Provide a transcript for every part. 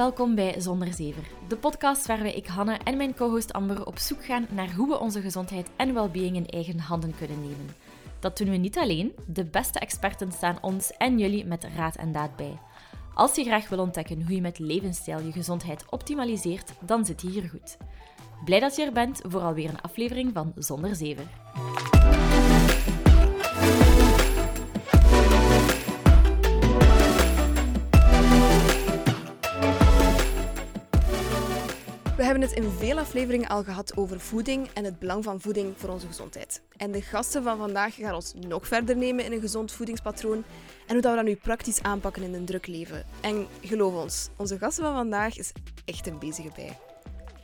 Welkom bij Zonder Zever, de podcast waarbij ik Hanne en mijn co-host Amber op zoek gaan naar hoe we onze gezondheid en well-being in eigen handen kunnen nemen. Dat doen we niet alleen, de beste experten staan ons en jullie met raad en daad bij. Als je graag wil ontdekken hoe je met levensstijl je gezondheid optimaliseert, dan zit je hier goed. Blij dat je er bent voor alweer een aflevering van Zonder Zever. We hebben het in veel afleveringen al gehad over voeding en het belang van voeding voor onze gezondheid. En de gasten van vandaag gaan ons nog verder nemen in een gezond voedingspatroon en hoe dat we dat nu praktisch aanpakken in een druk leven. En geloof ons, onze gasten van vandaag is echt een bezige bij.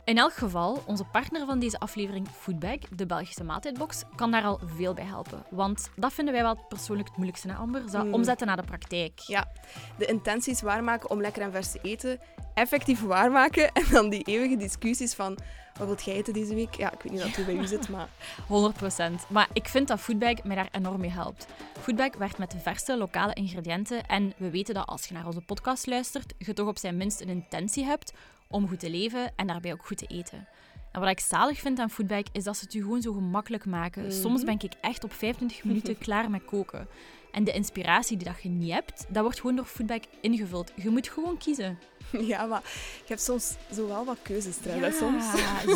In elk geval, onze partner van deze aflevering, Foodbag, de Belgische maaltijdbox, kan daar al veel bij helpen. Want dat vinden wij wel persoonlijk het moeilijkste, hè, Amber? Zo Mm. omzetten naar de praktijk. Ja, de intenties waarmaken om lekker en vers te eten, effectief waarmaken en dan die eeuwige discussies van wat wilt jij eten deze week? Ja, ik weet niet dat hoe bij u zit, maar 100%. Maar ik vind dat Foodbag mij daar enorm mee helpt. Foodbag werkt met de verse lokale ingrediënten en we weten dat als je naar onze podcast luistert, je toch op zijn minst een intentie hebt om goed te leven en daarbij ook goed te eten. En wat ik zalig vind aan Foodbag is dat ze het je gewoon zo gemakkelijk maken. Mhm. Soms ben ik echt op 25 minuten klaar met koken. En de inspiratie die dat je niet hebt, dat wordt gewoon door Foodbag ingevuld. Je moet gewoon kiezen. ja, maar je hebt soms zo wel wat keuzes trouwens. Soms.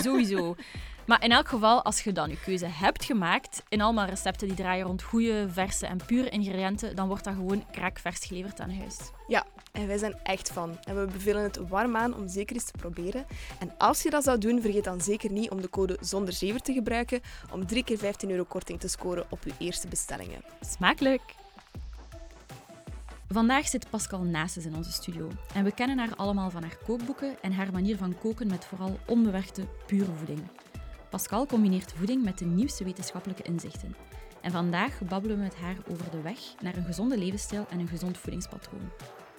sowieso. Maar in elk geval, als je dan je keuze hebt gemaakt in allemaal recepten die draaien rond goede, verse en pure ingrediënten, dan wordt dat gewoon kraakvers geleverd aan huis. Ja, en wij zijn echt van. En we bevelen het warm aan om zeker eens te proberen. En als je dat zou doen, vergeet dan zeker niet om de code zonder zever te gebruiken om 3 keer 15 euro korting te scoren op je eerste bestellingen. Smakelijk! Vandaag zit Pascal Naastes in onze studio. En we kennen haar allemaal van haar kookboeken en haar manier van koken met vooral onbewerkte, pure voeding. Pascal combineert voeding met de nieuwste wetenschappelijke inzichten. En vandaag babbelen we met haar over de weg naar een gezonde levensstijl en een gezond voedingspatroon.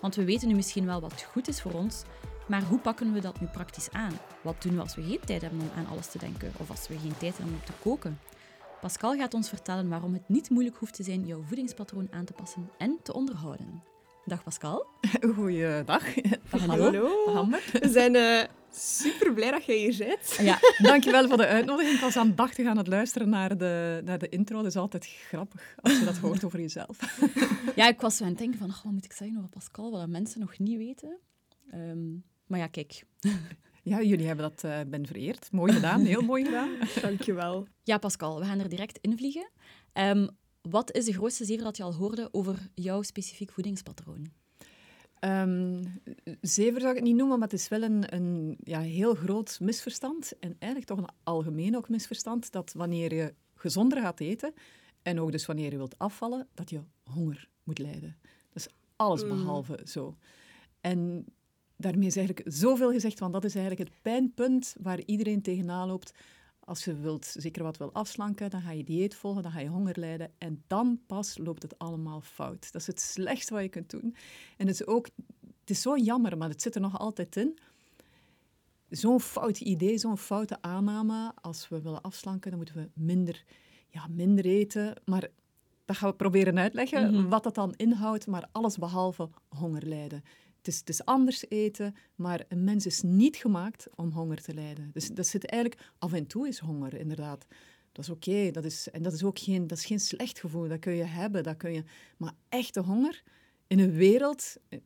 Want we weten nu misschien wel wat goed is voor ons, maar hoe pakken we dat nu praktisch aan? Wat doen we als we geen tijd hebben om aan alles te denken of als we geen tijd hebben om te koken? Pascal gaat ons vertellen waarom het niet moeilijk hoeft te zijn jouw voedingspatroon aan te passen en te onderhouden. Dag Pascal. Goeiedag. Hallo. Amber. We zijn eh, super blij dat jij hier bent. Ja, dankjewel voor de uitnodiging. Ik was aandachtig aan het luisteren naar de, naar de intro. Dat is altijd grappig als je dat hoort over jezelf. Ja, ik was zo aan het denken van, oh, wat moet ik zeggen over Pascal, wat mensen nog niet weten. Ehm, maar ja, kijk. Ja, jullie hebben dat eh ben vereerd. Mooi gedaan, heel mooi gedaan. Dankjewel. Ja, Pascal, we gaan er direct in vliegen. Wat is de grootste zever dat je al hoorde over jouw specifiek voedingspatroon? Ehm, zever zou ik het niet noemen, maar het is wel een, een ja, heel groot misverstand. En eigenlijk toch een algemeen ook misverstand, dat wanneer je gezonder gaat eten, en ook dus wanneer je wilt afvallen, dat je honger moet lijden. Dat is alles Mm. behalve zo. En daarmee is eigenlijk zoveel gezegd, want dat is eigenlijk het pijnpunt waar iedereen tegenaan loopt. Als je wilt, zeker wat wil afslanken, dan ga je dieet volgen, dan ga je honger lijden. En dan pas loopt het allemaal fout. Dat is het slechtste wat je kunt doen. En het is ook, het is zo jammer, maar het zit er nog altijd in. Zo'n fout idee, zo'n foute aanname. Als we willen afslanken, dan moeten we minder, ja, minder eten. Maar dat gaan we proberen uitleggen, Mhm. wat dat dan inhoudt, maar alles behalve honger lijden. Het is, anders eten, maar een mens is niet gemaakt om honger te lijden. Dus dat zit eigenlijk, af en toe is honger, inderdaad. Dat is oké, dat is, en dat is ook geen, dat is geen slecht gevoel, dat kun je hebben, dat kun je... Maar echte honger, in een wereld eh,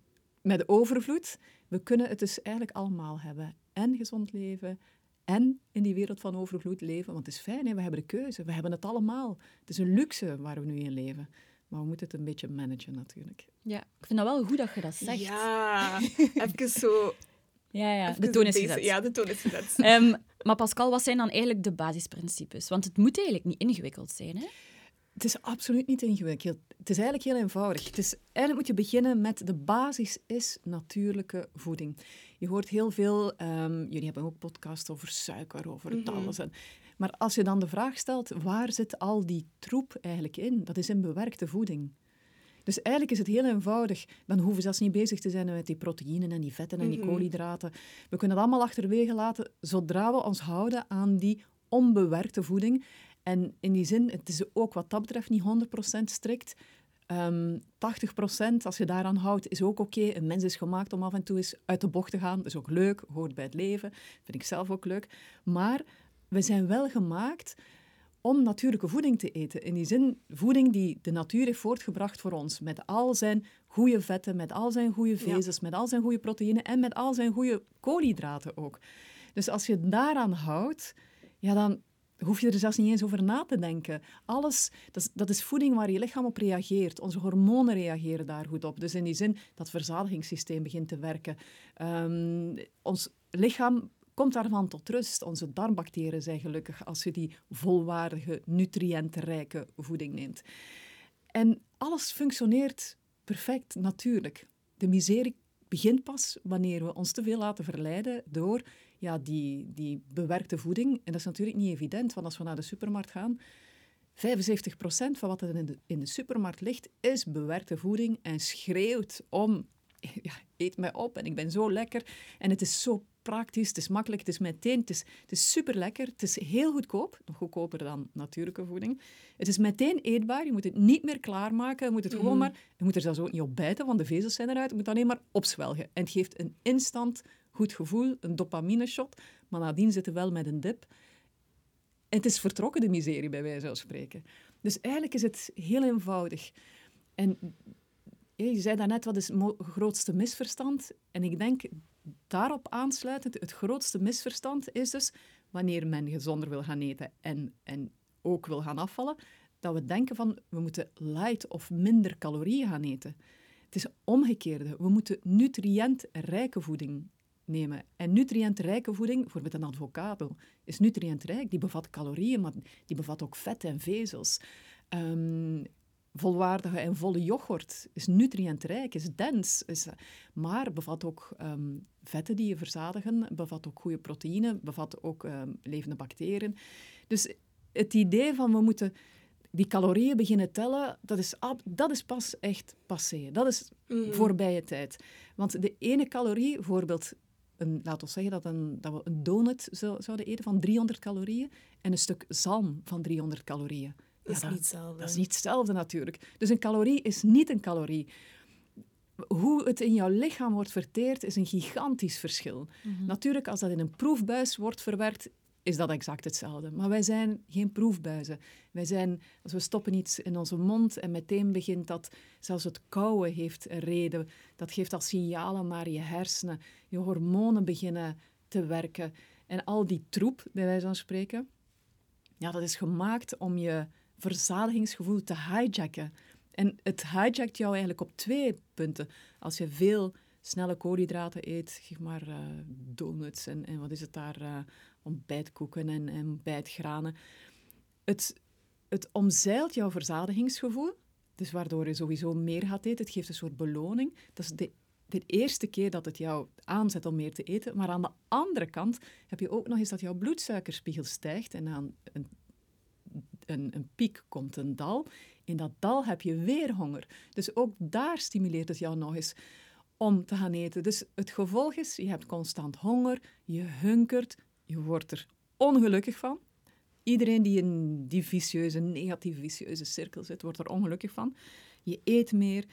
met overvloed, we kunnen het dus eigenlijk allemaal hebben. En gezond leven, en in die wereld van overvloed leven. Want het is fijn, hè? we hebben de keuze, we hebben het allemaal. Het is een luxe waar we nu in leven. Maar we moeten het een beetje managen natuurlijk. Ja, ik vind dat wel goed dat je dat zegt. Ja, even zo... ja, ja. even de toon is gezet. Ja, de toon is gezet. Ehm, maar Pascal, wat zijn dan eigenlijk de basisprincipes? Want het moet eigenlijk niet ingewikkeld zijn, hè? Het is absoluut niet ingewikkeld. Het is eigenlijk heel eenvoudig. Het is, eigenlijk moet je beginnen met de basis is natuurlijke voeding. Je hoort heel veel, ehm, jullie hebben ook podcasts over suiker, over het Mhm. alles. En, maar als je dan de vraag stelt, waar zit al die troep eigenlijk in? Dat is in bewerkte voeding. Dus eigenlijk is het heel eenvoudig. Dan hoeven we zelfs niet bezig te zijn met die proteïnen en die vetten en die Mhm. koolhydraten. We kunnen het allemaal achterwege laten zodra we ons houden aan die onbewerkte voeding. En in die zin, het is ook wat dat betreft niet 100% strikt. Um, 80% als je daaraan houdt, is ook oké. Een mens is gemaakt om af en toe eens uit de bocht te gaan. Dat is ook leuk, hoort bij het leven. Vind ik zelf ook leuk. Maar we zijn wel gemaakt om natuurlijke voeding te eten. In die zin, voeding die de natuur heeft voortgebracht voor ons. Met al zijn goede vetten, met al zijn goede vezels, met al zijn goede proteïnen en met al zijn goede koolhydraten ook. Dus als je daaraan houdt, ja, dan hoef je er zelfs niet eens over na te denken. Alles, dat is, dat is voeding waar je lichaam op reageert. Onze hormonen reageren daar goed op. Dus in die zin, dat verzadigingssysteem begint te werken. Um, ons lichaam komt daarvan tot rust. Onze darmbacteriën zijn gelukkig als je die volwaardige, nutriëntenrijke voeding neemt. En alles functioneert perfect, natuurlijk. De miserie begint pas wanneer we ons te veel laten verleiden door ja, die, die bewerkte voeding. En dat is natuurlijk niet evident, want als we naar de supermarkt gaan, 75% van wat er in de, in de supermarkt ligt, is bewerkte voeding en schreeuwt om, ja, eet mij op en ik ben zo lekker. En het is zo praktisch, het is makkelijk, het is meteen, het is, het is super lekker, het is heel goedkoop, nog goedkoper dan natuurlijke voeding. Het is meteen eetbaar, je moet het niet meer klaarmaken, je moet het gewoon mhm. maar, je moet er zelfs ook niet op bijten, want de vezels zijn eruit, je moet alleen maar opzwelgen. En het geeft een instant goed gevoel, een dopamine shot, maar nadien zitten wel met een dip. En het is vertrokken, de miserie, bij wijze van spreken. Dus eigenlijk is het heel eenvoudig. En je zei daarnet, wat is het grootste misverstand? En ik denk, daarop aansluitend, het grootste misverstand is dus, wanneer men gezonder wil gaan eten en, en ook wil gaan afvallen, dat we denken van, we moeten light of minder calorieën gaan eten. Het is omgekeerde. We moeten nutriëntrijke voeding nemen. En nutriëntrijke voeding, bijvoorbeeld een avocado, is nutriëntrijk. Die bevat calorieën, maar die bevat ook vet en vezels. Um, volwaardige en volle yoghurt is nutriëntrijk, is dens, is, maar bevat ook ehm, vetten die je verzadigen, bevat ook goede proteïnen, bevat ook ehm, levende bacteriën. Dus het idee van we moeten die calorieën beginnen tellen, dat is, dat is pas echt passé. Dat is mm. voorbije tijd. Want de ene calorie, bijvoorbeeld een, laten we zeggen dat, een, dat we een donut zouden eten van 300 calorieën en een stuk zalm van 300 calorieën. Dat is niet hetzelfde. Dat is niet hetzelfde natuurlijk. Dus een calorie is niet een calorie. Hoe het in jouw lichaam wordt verteerd is een gigantisch verschil. Mhm. Natuurlijk, als dat in een proefbuis wordt verwerkt, is dat exact hetzelfde. Maar wij zijn geen proefbuizen. Wij zijn, als we stoppen iets in onze mond en meteen begint dat, zelfs het kauwen heeft een reden. Dat geeft al signalen naar je hersenen. Je hormonen beginnen te werken. En al die troep, bij wijze van spreken, ja, dat is gemaakt om je verzadigingsgevoel te hijacken. En het hijackt jou eigenlijk op twee punten. Als je veel snelle koolhydraten eet, zeg maar uh, donuts en, en wat is het daar, uh, ontbijtkoeken en, en ontbijtgranen. Het, het omzeilt jouw verzadigingsgevoel, dus waardoor je sowieso meer gaat eten. Het geeft een soort beloning. Dat is de, de eerste keer dat het jou aanzet om meer te eten. Maar aan de andere kant heb je ook nog eens dat jouw bloedsuikerspiegel stijgt en aan een een, een piek komt een dal. In dat dal heb je weer honger. Dus ook daar stimuleert het jou nog eens om te gaan eten. Dus het gevolg is, je hebt constant honger, je hunkert, je wordt er ongelukkig van. Iedereen die in die vicieuze, negatieve vicieuze cirkel zit, wordt er ongelukkig van. Je eet meer.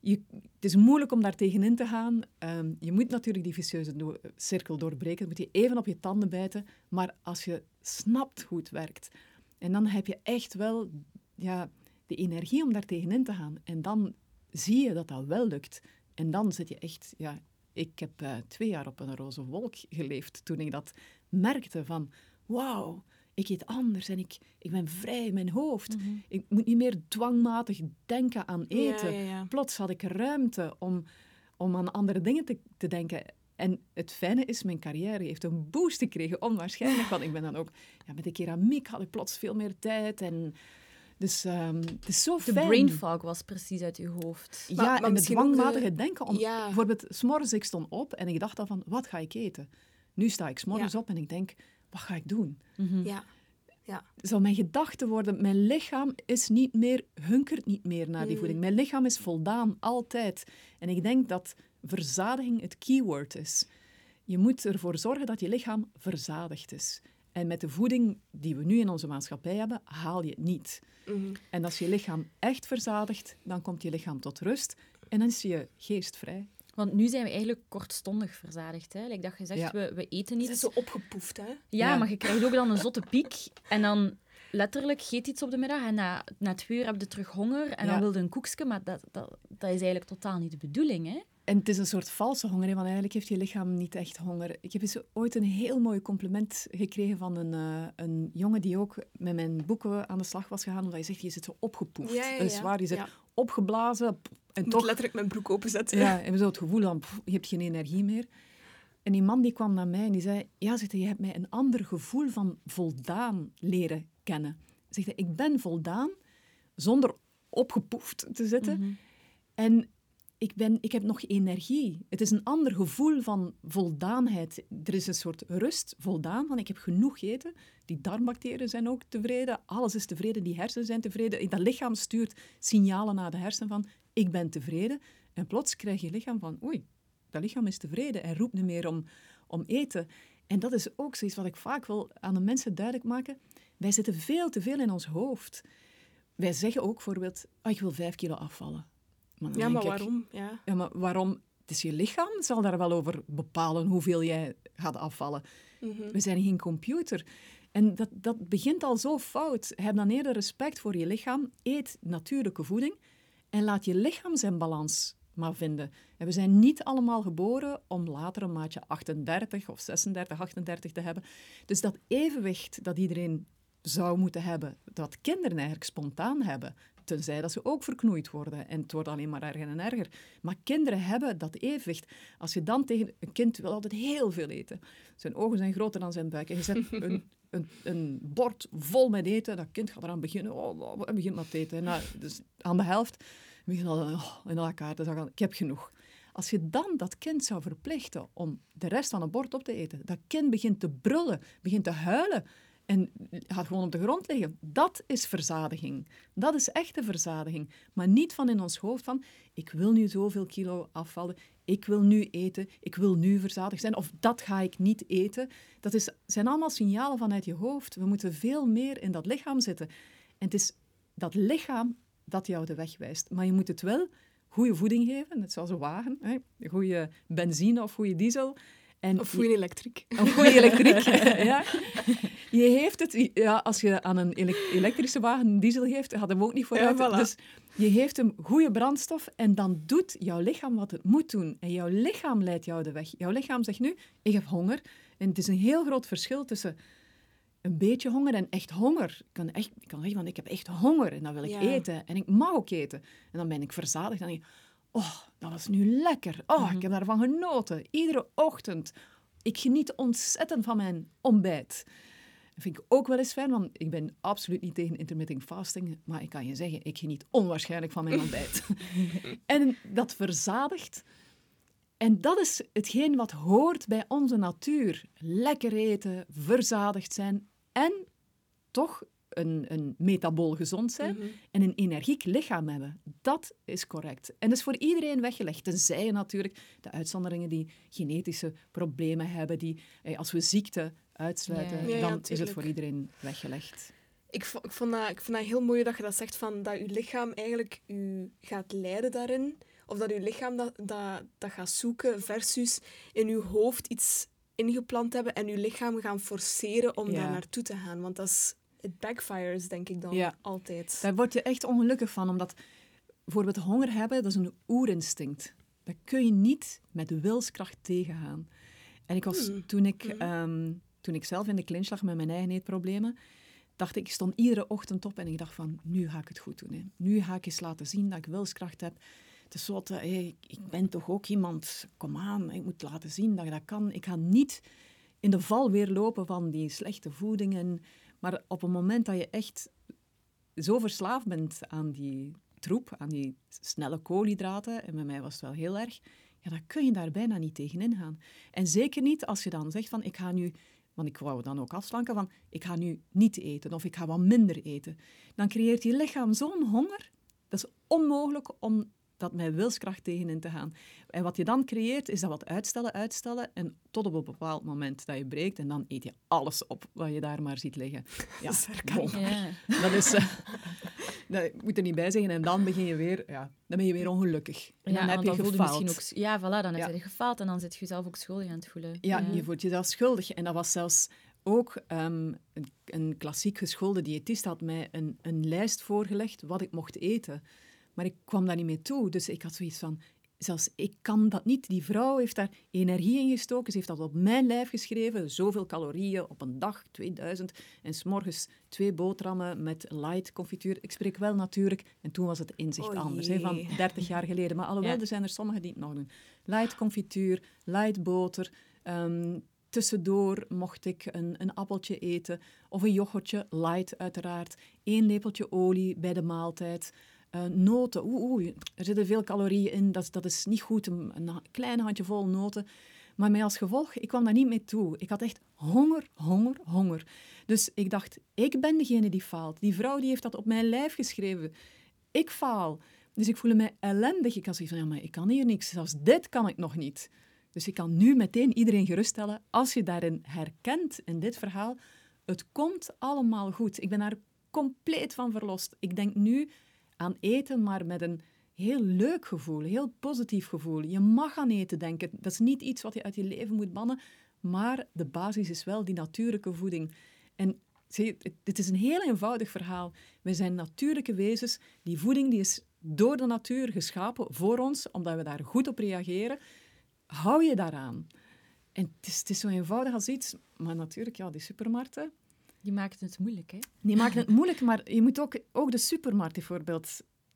Je, het is moeilijk om daar tegenin te gaan. Ehm, je moet natuurlijk die vicieuze cirkel doorbreken. Dan moet je even op je tanden bijten. Maar als je snapt hoe het werkt, en dan heb je echt wel ja, de energie om daar tegenin te gaan. En dan zie je dat dat wel lukt. En dan zit je echt... Ja, ik heb uh, twee jaar op een roze wolk geleefd toen ik dat merkte van... Wauw, ik eet anders en ik, ik ben vrij in mijn hoofd. Mhm. Ik moet niet meer dwangmatig denken aan eten. Plots had ik ruimte om, om aan andere dingen te, te denken. En het fijne is, mijn carrière heeft een boost gekregen, onwaarschijnlijk. Want ik ben dan ook... Ja, met de keramiek had ik plots veel meer tijd en... Dus um, het is zo fijn. De brain fog was precies uit je hoofd. Ja, maar, en het dwangmatige denken. Om, ja. Bijvoorbeeld, s'morgens ik stond op en ik dacht dan van, wat ga ik eten? Nu sta ik s'morgens ja. op en ik denk, wat ga ik doen? Mm Ja. Ja. Zou mijn gedachte worden, mijn lichaam is niet meer, hunkert niet meer naar die mm. voeding. Mijn lichaam is voldaan, altijd. En ik denk dat verzadiging het keyword is. Je moet ervoor zorgen dat je lichaam verzadigd is. En met de voeding die we nu in onze maatschappij hebben, haal je het niet. Mhm. En als je lichaam echt verzadigt, dan komt je lichaam tot rust en dan is je geest vrij. Want nu zijn we eigenlijk kortstondig verzadigd. Hè? Like dat je zegt, Ja. we, we eten Het is niet. zo opgepoefd, hè? Ja, Ja. maar je krijgt ook dan een zotte piek. En dan letterlijk geet iets op de middag en na, na twee uur heb je terug honger en dan Ja. wil je een koekje. Maar dat, dat, dat is eigenlijk totaal niet de bedoeling. Hè? En het is een soort valse honger, want eigenlijk heeft je lichaam niet echt honger. Ik heb eens ooit een heel mooi compliment gekregen van een, eh, een jongen die ook met mijn boeken aan de slag was gegaan, omdat hij zegt, je zit zo opgepoefd. Ja, ja, Dat is ja. waar, je zit opgeblazen en toch letterlijk mijn broek openzetten. Ja, en zo het gevoel van, pff, je hebt geen energie meer. En die man die kwam naar mij en die zei, ja, zegt hij, je hebt mij een ander gevoel van voldaan leren kennen. Zegt hij, ik ben voldaan zonder opgepoefd te zitten. Mhm. En ik, ben, ik heb nog energie. Het is een ander gevoel van voldaanheid. Er is een soort rust, voldaan, van ik heb genoeg gegeten. Die darmbacteriën zijn ook tevreden. Alles is tevreden. Die hersenen zijn tevreden. Dat lichaam stuurt signalen naar de hersenen van ik ben tevreden. En plots krijg je lichaam van oei, dat lichaam is tevreden en roept niet meer om, om eten. En dat is ook zoiets wat ik vaak wil aan de mensen duidelijk maken. Wij zitten veel te veel in ons hoofd. Wij zeggen ook bijvoorbeeld, ah, ik wil vijf kilo afvallen. Maar Ja, maar ik, waarom? Ja. ja, maar waarom? Het is je lichaam, zal daar wel over bepalen hoeveel jij gaat afvallen. Mhm. We zijn geen computer. En dat, dat begint al zo fout. Heb dan eerder respect voor je lichaam. Eet natuurlijke voeding. En laat je lichaam zijn balans maar vinden. En we zijn niet allemaal geboren om later een maatje 38 of 36, 38 te hebben. Dus dat evenwicht dat iedereen zou moeten hebben, dat kinderen eigenlijk spontaan hebben, tenzij dat ze ook verknoeid worden. En het wordt alleen maar erger en erger. Maar kinderen hebben dat evenwicht. Als je dan tegen een kind wil altijd heel veel eten. Zijn ogen zijn groter dan zijn buik. En je zet een, een, een bord vol met eten. Dat kind gaat eraan beginnen. Oh, oh, en begint maar te eten. En nou, dus aan de helft begint al oh, in elkaar te zeggen, ik heb genoeg. Als je dan dat kind zou verplichten om de rest van het bord op te eten, dat kind begint te brullen, begint te huilen en gaat gewoon op de grond liggen. Dat is verzadiging. Dat is echte verzadiging. Maar niet van in ons hoofd van, ik wil nu zoveel kilo afvallen, ik wil nu eten, ik wil nu verzadigd zijn, of dat ga ik niet eten. Dat is, zijn allemaal signalen vanuit je hoofd. We moeten veel meer in dat lichaam zitten. En het is dat lichaam dat jou de weg wijst. Maar je moet het wel goede voeding geven, net zoals een wagen. Hè? Goede benzine of goede diesel. En Of goede elektriek. Of goede elektriek. ja. Je heeft het, ja, als je aan een ele- elektrische wagen een diesel geeft, gaat hem ook niet vooruit. Ja, voilà. Dus je geeft hem goede brandstof en dan doet jouw lichaam wat het moet doen. En jouw lichaam leidt jou de weg. Jouw lichaam zegt nu, ik heb honger. En het is een heel groot verschil tussen een beetje honger en echt honger. Ik kan, echt, ik kan zeggen, van, ik heb echt honger en dan wil ik Ja. eten. En ik mag ook eten. En dan ben ik verzadigd. Dan denk ik, oh, dat was nu lekker. Oh, ik heb daarvan genoten. Iedere ochtend. Ik geniet ontzettend van mijn ontbijt. Dat vind ik ook wel eens fijn, want ik ben absoluut niet tegen intermittent fasting. Maar ik kan je zeggen, ik geniet onwaarschijnlijk van mijn ontbijt. en dat verzadigt. En dat is hetgeen wat hoort bij onze natuur. Lekker eten, verzadigd zijn en toch een, een metabool gezond zijn Mhm. en een energiek lichaam hebben. Dat is correct. En dat is voor iedereen weggelegd. Tenzij je natuurlijk de uitzonderingen die genetische problemen hebben, die eh, als we ziekte uitsluiten, Ja. Ja, ja, dan is het voor iedereen weggelegd. Ik, vo- ik, vond dat, ik vind dat heel mooi dat je dat zegt, van, dat je lichaam eigenlijk u gaat leiden daarin. Of dat je lichaam dat, dat, dat gaat zoeken versus in je hoofd iets ingeplant hebben en je lichaam gaan forceren om Ja. daar naartoe te gaan. Want dat is, het backfires, denk ik dan Ja. altijd. Daar word je echt ongelukkig van, omdat bijvoorbeeld honger hebben, dat is een oerinstinct. Dat kun je niet met wilskracht tegengaan. En ik was, Hmm. toen, ik, Mhm. ehm, toen ik zelf in de clinch lag met mijn eigen eetproblemen, dacht ik, ik stond iedere ochtend op en ik dacht van, nu ga ik het goed doen. Hè. Nu ga ik eens laten zien dat ik wilskracht heb. Het is zo dat, hé, ik, ben toch ook iemand, kom aan, ik moet laten zien dat ik dat kan. Ik ga niet in de val weer lopen van die slechte voeding. Maar op het moment dat je echt zo verslaafd bent aan die troep, aan die snelle koolhydraten, en bij mij was het wel heel erg, ja, dan kun je daar bijna niet tegenin gaan. En zeker niet als je dan zegt van, ik ga nu, want ik wou dan ook afslanken, van ik ga nu niet eten of ik ga wat minder eten. Dan creëert je lichaam zo'n honger, dat is onmogelijk om dat mij wilskracht tegenin te gaan. En wat je dan creëert, is dat wat uitstellen, uitstellen. En tot op een bepaald moment dat je breekt. En dan eet je alles op wat je daar maar ziet liggen. Ja, bon. Ja. dat is... eh, dat moet er niet bij zeggen. En dan begin je weer... Ja, dan ben je weer ongelukkig. En Ja, dan heb je voel gefaald. misschien ook... Ja, voilà, dan heb je gefaald en dan zit je jezelf ook schuldig aan het voelen. Ja, je voelt jezelf schuldig. En dat was zelfs ook ehm, een, een klassiek geschoolde diëtist had mij een, een lijst voorgelegd wat ik mocht eten. Maar ik kwam daar niet mee toe. Dus ik had zoiets van, zelfs ik kan dat niet. Die vrouw heeft daar energie in gestoken. Ze heeft dat op mijn lijf geschreven. Zoveel calorieën op een dag, 2000. En s'morgens twee boterhammen met light confituur. Ik spreek wel natuurlijk. En toen was het inzicht Oh anders, hè, van jee. 30 jaar geleden. Maar alhoewel, Ja. er zijn er sommigen die het nog doen. Light confituur, light boter. ehm, tussendoor mocht ik een, een appeltje eten. Of een yoghurtje, light uiteraard. Eén lepeltje olie bij de maaltijd. Eh, noten, oeh, er zitten veel calorieën in, dat, dat is niet goed. Een, een klein handjevol noten. Maar mij als gevolg, ik kwam daar niet mee toe. Ik had echt honger, honger, honger. Dus ik dacht, ik ben degene die faalt. Die vrouw die heeft dat op mijn lijf geschreven. Ik faal. Dus ik voelde mij ellendig. Ik had zoiets van, ja, maar ik kan hier niks. Zelfs dit kan ik nog niet. Dus ik kan nu meteen iedereen geruststellen, als je daarin herkent, in dit verhaal, het komt allemaal goed. Ik ben daar compleet van verlost. Ik denk nu aan eten, maar met een heel leuk gevoel, heel positief gevoel. Je mag aan eten denken. Dat is niet iets wat je uit je leven moet bannen, maar de basis is wel die natuurlijke voeding. En zie dit is een heel eenvoudig verhaal. Wij zijn natuurlijke wezens. Die voeding die is door de natuur geschapen voor ons, omdat we daar goed op reageren. Hou je daaraan. En het is, het is zo eenvoudig als iets, maar natuurlijk, ja, die supermarkten, Die maakt het moeilijk, hè? die maken het moeilijk, maar je moet ook, ook de supermarkt bijvoorbeeld.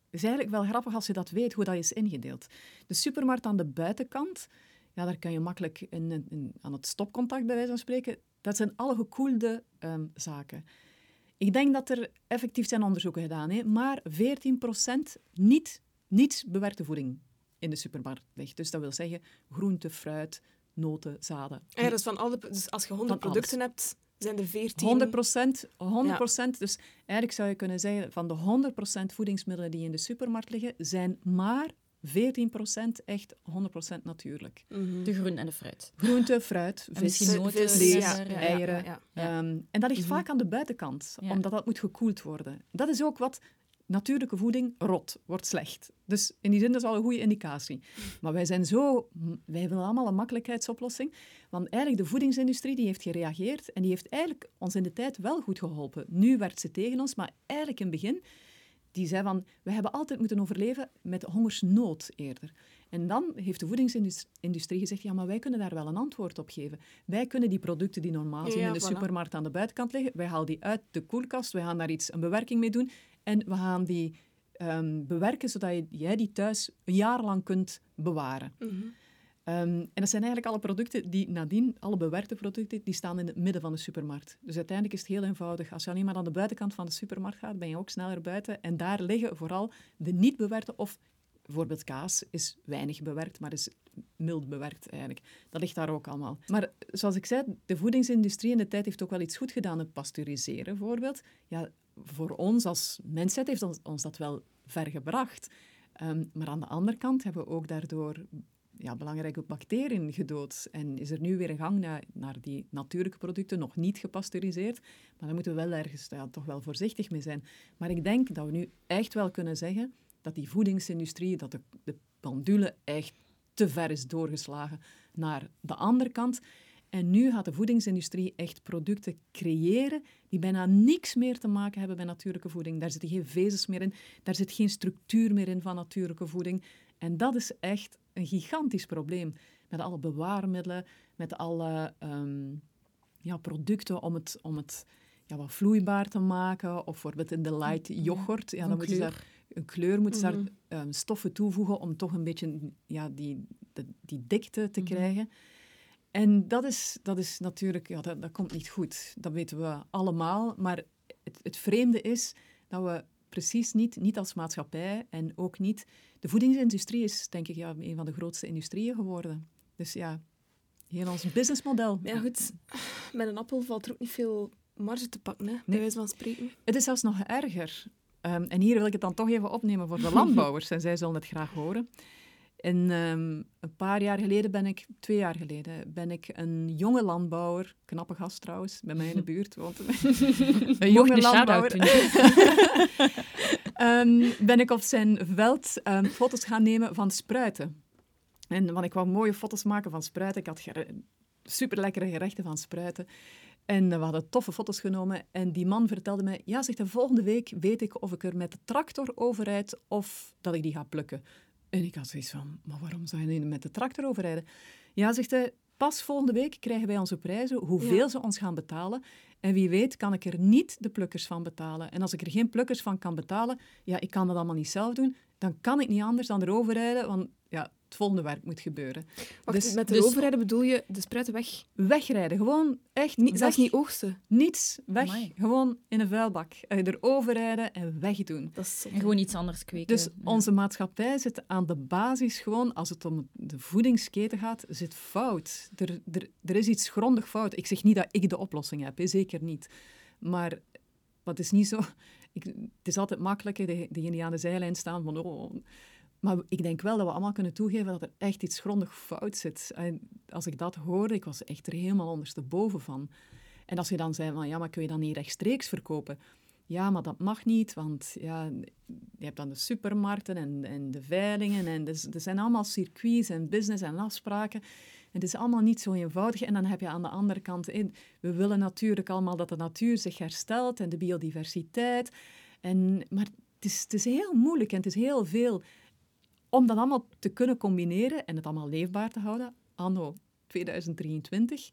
Het is eigenlijk wel grappig als je dat weet, hoe dat is ingedeeld. De supermarkt aan de buitenkant, ja, daar kan je makkelijk in, in- aan het stopcontact bij wijze van spreken. Dat zijn alle gekoelde ehm, zaken. Ik denk dat er effectief zijn onderzoeken gedaan, hè, maar 14% niet, niet bewerkte voeding in de supermarkt ligt. Dus dat wil zeggen groente, fruit, noten, zaden. Ah ja, dus, van alle, dus als je 100 Van producten hebt, zijn er 14... 100 procent, 100 Dus eigenlijk zou je kunnen zeggen, van de 100% voedingsmiddelen die in de supermarkt liggen, zijn maar 14% echt 100% natuurlijk. Mhm. De groen en de fruit. Groente, fruit, vis, misschien noten, vlees, ja, eieren. ja, ja. Ja. Ehm, en dat ligt vaak aan de buitenkant, Ja. omdat dat moet gekoeld worden. Dat is ook wat natuurlijke voeding rot, wordt slecht. Dus in die zin dat is al een goede indicatie. Maar wij zijn zo... Wij willen allemaal een makkelijkheidsoplossing. Want eigenlijk de voedingsindustrie die heeft gereageerd en die heeft eigenlijk ons in de tijd wel goed geholpen. Nu werkt ze tegen ons, maar eigenlijk in het begin... Die zei van, we hebben altijd moeten overleven met hongersnood eerder. En dan heeft de voedingsindustrie gezegd, ja, maar wij kunnen daar wel een antwoord op geven. Wij kunnen die producten die normaal zijn Ja, in de voilà. supermarkt aan de buitenkant liggen, wij halen die uit de koelkast, wij gaan daar iets, een bewerking mee doen en we gaan die ehm, bewerken zodat je, jij die thuis een jaar lang kunt bewaren. Mhm. Ehm, en dat zijn eigenlijk alle producten die nadien, alle bewerkte producten, die staan in het midden van de supermarkt. Dus uiteindelijk is het heel eenvoudig. Als je alleen maar aan de buitenkant van de supermarkt gaat, ben je ook sneller buiten. En daar liggen vooral de niet bewerkte, of bijvoorbeeld kaas is weinig bewerkt, maar is mild bewerkt eigenlijk. Dat ligt daar ook allemaal. Maar zoals ik zei, de voedingsindustrie in de tijd heeft ook wel iets goed gedaan. Het pasteuriseren bijvoorbeeld. Ja, voor ons als mensheid heeft ons, ons dat wel ver gebracht. Ehm, maar aan de andere kant hebben we ook daardoor ja, belangrijke bacteriën gedood. En is er nu weer een gang naar, naar die natuurlijke producten, nog niet gepasteuriseerd. Maar daar moeten we wel ergens toch wel voorzichtig mee zijn. Maar ik denk dat we nu echt wel kunnen zeggen dat die voedingsindustrie, dat de, de pendule echt te ver is doorgeslagen naar de andere kant. En nu gaat de voedingsindustrie echt producten creëren die bijna niks meer te maken hebben met natuurlijke voeding. Daar zitten geen vezels meer in, daar zit geen structuur meer in van natuurlijke voeding. En dat is echt een gigantisch probleem. Met alle bewaarmiddelen, met alle ehm, ja, producten om het, om het ja, wat vloeibaar te maken. Of bijvoorbeeld in de light yoghurt. Ja, dan moeten ze kleur. daar een kleur, moeten ze Mhm. daar ehm, stoffen toevoegen om toch een beetje ja, die, die, die dikte te Mhm. krijgen. En dat is, dat is natuurlijk, ja, dat, dat komt niet goed. Dat weten we allemaal. Maar het, het vreemde is dat we precies niet, niet als maatschappij en ook niet... De voedingsindustrie is, denk ik, ja, een van de grootste industrieën geworden. Dus ja, heel ons businessmodel. Ja, goed. Met een appel valt er ook niet veel marge te pakken, hè, bij wijze van spreken. Het is zelfs nog erger. Ehm, en hier wil ik het dan toch even opnemen voor de landbouwers. en zij zullen het graag horen. En ehm, een paar jaar geleden ben ik, twee jaar geleden, ben ik een jonge landbouwer, knappe gast trouwens, bij mij in de buurt woont een jonge landbouwer. um, ben ik op zijn veld um, foto's gaan nemen van spruiten. En want ik wou mooie foto's maken van spruiten. Ik had super lekkere gerechten van spruiten. En we hadden toffe foto's genomen. En die man vertelde mij, ja, zegt de volgende week weet ik of ik er met de tractor overrijd of dat ik die ga plukken. En ik had zoiets van, maar waarom zou je nu met de tractor overrijden? Ja, zegt hij, pas volgende week krijgen wij onze prijzen, hoeveel ze ons gaan betalen. En wie weet kan ik er niet de plukkers van betalen. En als ik er geen plukkers van kan betalen, ja, ik kan dat allemaal niet zelf doen, dan kan ik niet anders dan erover rijden, want ja, het volgende werk moet gebeuren. Wacht, dus, met de dus, overrijden bedoel je de spruiten weg? Wegrijden, gewoon echt niet. Zelfs niet oogsten? Niets, weg. Gewoon in een vuilbak. Erover rijden en wegdoen. Dat is en gewoon iets anders kweken. Dus onze maatschappij zit aan de basis gewoon, als het om de voedingsketen gaat, zit fout. Er, er, er is iets grondig fout. Ik zeg niet dat ik de oplossing heb, zeker niet. Maar wat is niet zo... Ik, het is altijd makkelijker, degenen die aan de zijlijn staan, van... Oh, maar ik denk wel dat we allemaal kunnen toegeven dat er echt iets grondig fout zit. En als ik dat hoorde, ik was echt er helemaal ondersteboven van. En als je dan zei van, ja, maar kun je dan niet rechtstreeks verkopen? Ja, maar dat mag niet, want ja, je hebt dan de supermarkten en, en de veilingen. En dus, er zijn allemaal circuits en business en afspraken. Het is allemaal niet zo eenvoudig. En dan heb je aan de andere kant, in, we willen natuurlijk allemaal dat de natuur zich herstelt en de biodiversiteit. En, maar het is, het is heel moeilijk en het is heel veel om dat allemaal te kunnen combineren en het allemaal leefbaar te houden, anno 2023.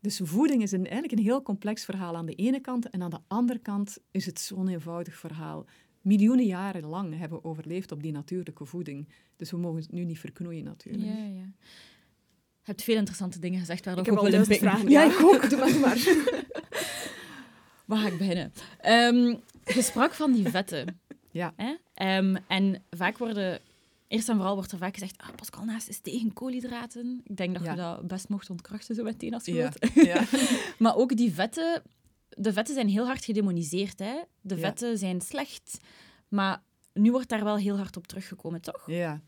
Dus voeding is een, eigenlijk een heel complex verhaal aan de ene kant en aan de andere kant is het zo'n eenvoudig verhaal. Miljoenen jaren lang hebben we overleefd op die natuurlijke voeding. Dus we mogen het nu niet verknoeien natuurlijk. Ja, ja. Je hebt veel interessante dingen gezegd waar ik ook wil vragen. Ja, ik ook. Doe maar, maar. waar ga ik beginnen? Um, je sprak van die vetten. Ja. Hè? Um, en vaak worden Eerst en vooral wordt er vaak gezegd, ah, Pascal Naast is tegen koolhydraten. Ik denk dat je dat best mocht ontkrachten zo meteen als je ja. wilt. Ja. maar ook die vetten, de vetten zijn heel hard gedemoniseerd. Hè? De vetten zijn slecht, maar nu wordt daar wel heel hard op teruggekomen, toch? Ja.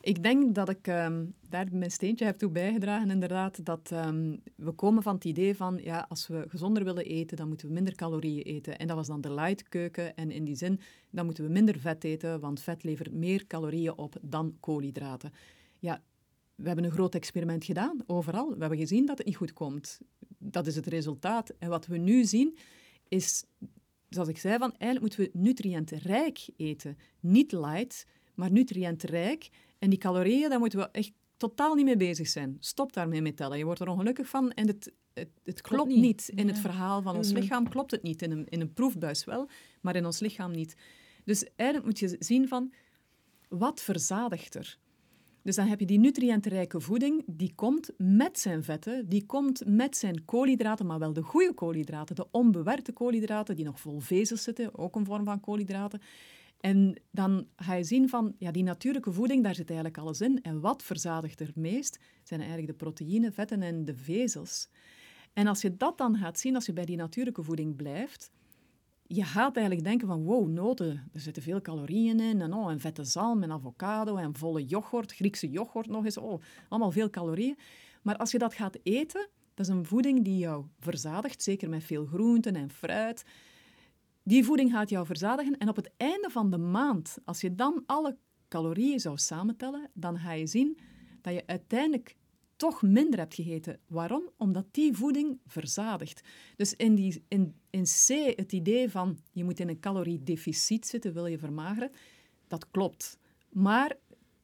Ik denk dat ik um, daar mijn steentje heb toe bijgedragen, inderdaad, dat ehm, we komen van het idee van, ja, als we gezonder willen eten, dan moeten we minder calorieën eten. En dat was dan de light keuken. En in die zin, dan moeten we minder vet eten, want vet levert meer calorieën op dan koolhydraten. Ja, we hebben een groot experiment gedaan, overal. We hebben gezien dat het niet goed komt. Dat is het resultaat. En wat we nu zien, is, zoals ik zei, van, eigenlijk moeten we nutriëntrijk eten. Niet light, maar nutriëntrijk. En die calorieën, daar moeten we echt totaal niet mee bezig zijn. Stop daarmee met tellen. Je wordt er ongelukkig van en het, het, het klopt, niet. in het verhaal van ons mhm. lichaam. Klopt het niet. In een, in een proefbuis wel, maar in ons lichaam niet. Dus eigenlijk moet je zien van, wat verzadigt er? Dus dan heb je die nutriëntenrijke voeding, die komt met zijn vetten, die komt met zijn koolhydraten, maar wel de goede koolhydraten, de onbewerkte koolhydraten, die nog vol vezels zitten, ook een vorm van koolhydraten. En dan ga je zien van, ja, die natuurlijke voeding, daar zit eigenlijk alles in. En wat verzadigt er meest? Zijn eigenlijk de proteïnen, vetten en de vezels. En als je dat dan gaat zien, als je bij die natuurlijke voeding blijft, je gaat eigenlijk denken van, wow, noten, er zitten veel calorieën in, en, oh, en vette zalm, en avocado, en volle yoghurt, Griekse yoghurt nog eens, oh, allemaal veel calorieën. Maar als je dat gaat eten, dat is een voeding die jou verzadigt, zeker met veel groenten en fruit. Die voeding gaat jou verzadigen en op het einde van de maand, als je dan alle calorieën zou samentellen, dan ga je zien dat je uiteindelijk toch minder hebt gegeten. Waarom? Omdat die voeding verzadigt. Dus in, die, in, in C, het idee van je moet in een caloriedeficit zitten, wil je vermageren, dat klopt. Maar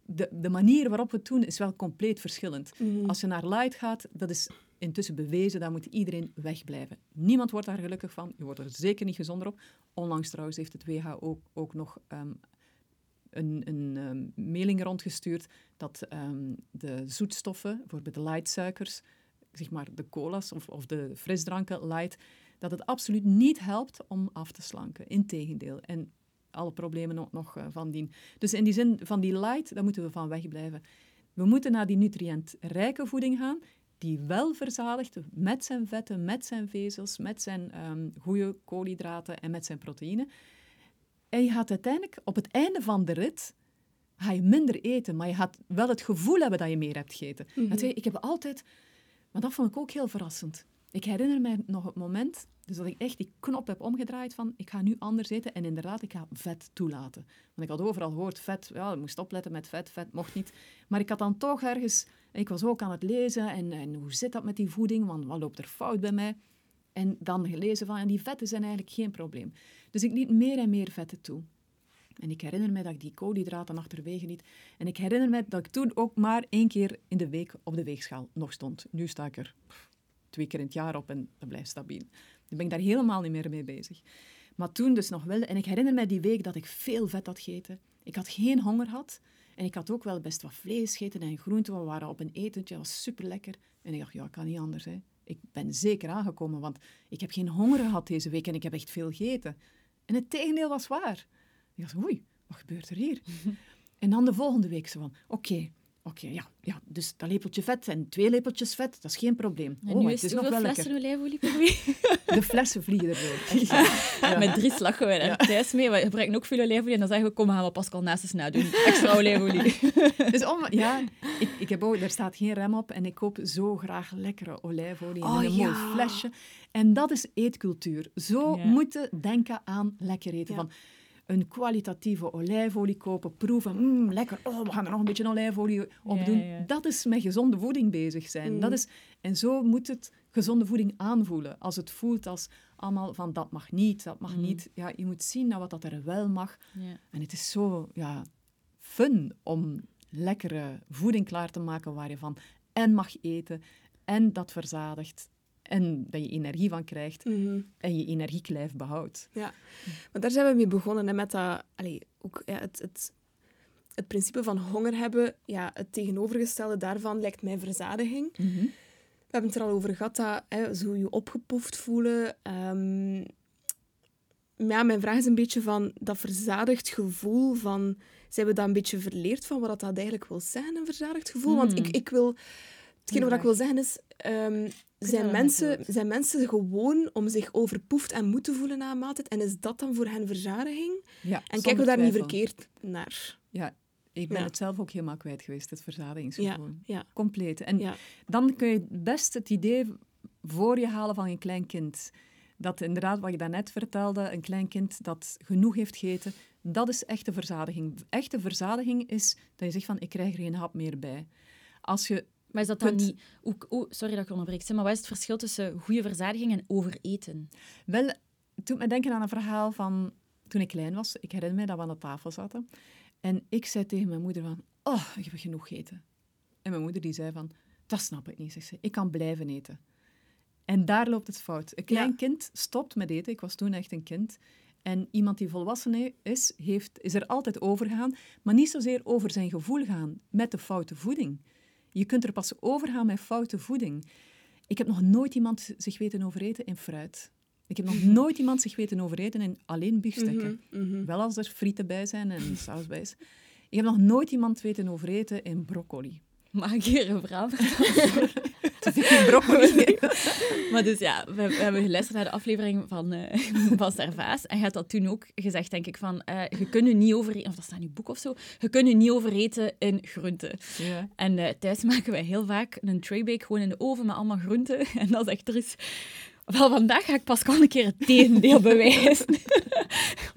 de, de manier waarop we het doen is wel compleet verschillend. Mhm. Als je naar light gaat, dat is intussen bewezen, daar moet iedereen wegblijven. Niemand wordt daar gelukkig van. Je wordt er zeker niet gezonder op. Onlangs trouwens heeft het WHO ook, ook nog ehm, een, een um, mailing rondgestuurd dat um, de zoetstoffen, bijvoorbeeld de lightsuikers, zeg maar de cola's of, of de frisdranken light, dat het absoluut niet helpt om af te slanken. Integendeel. En alle problemen nog, nog uh, van dien. Dus in die zin van die light, daar moeten we van wegblijven. We moeten naar die nutriëntrijke voeding gaan die wel verzadigt met zijn vetten, met zijn vezels, met zijn um, goede koolhydraten en met zijn proteïne. en je gaat uiteindelijk op het einde van de rit ga je minder eten, maar je gaat wel het gevoel hebben dat je meer hebt gegeten. Weet je, ik heb altijd... Maar dat vond ik ook heel verrassend. Ik herinner mij nog het moment dus dat ik echt die knop heb omgedraaid van ik ga nu anders eten en inderdaad, ik ga vet toelaten. Want ik had overal gehoord, vet, ja, je moest opletten met vet, vet mocht niet. Maar ik had dan toch ergens... Ik was ook aan het lezen en, en hoe zit dat met die voeding, want wat loopt er fout bij mij? En dan gelezen van, die vetten zijn eigenlijk geen probleem. Dus ik liet meer en meer vetten toe. En ik herinner me dat ik die koolhydraten achterwege liet. En ik herinner me dat ik toen ook maar één keer in de week op de weegschaal nog stond. Nu sta ik er twee keer in het jaar op en dat blijft stabiel. Nu ben ik daar helemaal niet meer mee bezig. Maar toen dus nog wel. En ik herinner me die week dat ik veel vet had gegeten. Ik had geen honger had. En ik had ook wel best wat vlees gegeten en groenten. We waren op een etentje, dat was super lekker. En ik dacht, ja, kan niet anders. Hè. Ik ben zeker aangekomen, want ik heb geen honger gehad deze week en ik heb echt veel gegeten. En het tegendeel was waar. Ik dacht, oei, wat gebeurt er hier? en dan de volgende week zo van, oké, oké, ja, ja, dus dat lepeltje vet en twee lepeltjes vet, dat is geen probleem. En oh, nu het is is het nog wel flessen olijfolie per? De flessen vliegen erdoor. Ja. Met drie slagen wij daar thuis mee. We gebruiken ook veel olijfolie. En dan zeggen we, kom, gaan we Pascal naast eens nadoen. Extra olijfolie. Dus om, ja, ik, ik heb ook, er staat geen rem op en ik koop zo graag lekkere olijfolie in Oh, een mooi flesje. En dat is eetcultuur. Zo moeten denken aan lekker eten. Van een kwalitatieve olijfolie kopen, proeven. Mm, lekker, oh, we gaan er nog een beetje olijfolie op Ja, doen. ja. Dat is met gezonde voeding bezig zijn. Mm. Dat is, en zo moet het gezonde voeding aanvoelen. Als het voelt als allemaal van dat mag niet, dat mag Mm. niet. Ja, je moet zien naar wat dat er wel mag. Ja. En het is zo ja, fun om lekkere voeding klaar te maken waar je van en mag eten en dat verzadigt en dat je energie van krijgt Mhm. en je energiek lijf behoudt. Maar daar zijn we mee begonnen, hè, met dat, allee, ook, ja, het, het, het principe van honger hebben. Ja, het tegenovergestelde daarvan lijkt mij verzadiging. We hebben het er al over gehad, dat, hè, zo je opgepoft voelen. Maar ja, mijn vraag is een beetje van dat verzadigd gevoel van... Zijn we dat een beetje verleerd van wat dat eigenlijk wil zijn, een verzadigd gevoel? Want ik, Hmm. ik wil... Hetgene wat ik wil zeggen is... ehm, zijn, mensen, zijn mensen gewoon om zich overpoefd en moe te voelen na een maaltijd? En is dat dan voor hen verzadiging? Ja, En kijken we daar niet verkeerd naar? Ja, ik ben Ja. het zelf ook helemaal kwijt geweest, het verzadigingsgevoel. Ja, Compleet. En dan kun je best het idee voor je halen van een klein kind. Dat inderdaad, wat je daarnet vertelde, een klein kind dat genoeg heeft gegeten, dat is echte verzadiging. Echte verzadiging is dat je zegt van, ik krijg er geen hap meer bij. Als je Maar is dat dan Punt. niet... Oh, sorry dat ik onderbreek, maar wat is het verschil tussen goede verzadiging en overeten? Wel, het doet me denken aan een verhaal van toen ik klein was. Ik herinner me dat we aan de tafel zaten. En ik zei tegen mijn moeder van, oh, ik heb genoeg gegeten. En mijn moeder die zei van, dat snap ik niet. Zegt ze, ik kan blijven eten. En daar loopt het fout. Een klein Ja. kind stopt met eten. Ik was toen echt een kind. En iemand die volwassen is, heeft, is er altijd over gegaan. Maar niet zozeer over zijn gevoel gaan met de foute voeding. Je kunt er pas over gaan met foute voeding. Ik heb nog nooit iemand zich weten overeten in fruit. Ik heb nog nooit iemand zich weten overeten in alleen biefstukken. Mhm, mhm. Wel als er frieten bij zijn en saus bij is. Ik heb nog nooit iemand weten overeten in broccoli. Mag ik hier een verhaal vertellen? In broccoli. Maar dus ja, we, we hebben geluisterd naar de aflevering van, van Servaas. En je had dat toen ook gezegd, denk ik, van eh, je kunt je niet overeten, of dat staat in je boek of zo, je kunt je niet overeten in groenten. Ja. En eh, thuis maken wij heel vaak een traybake gewoon in de oven met allemaal groenten. En dan zegt er is... Wel, vandaag ga ik Pascal een keer het tegendeel bewijzen.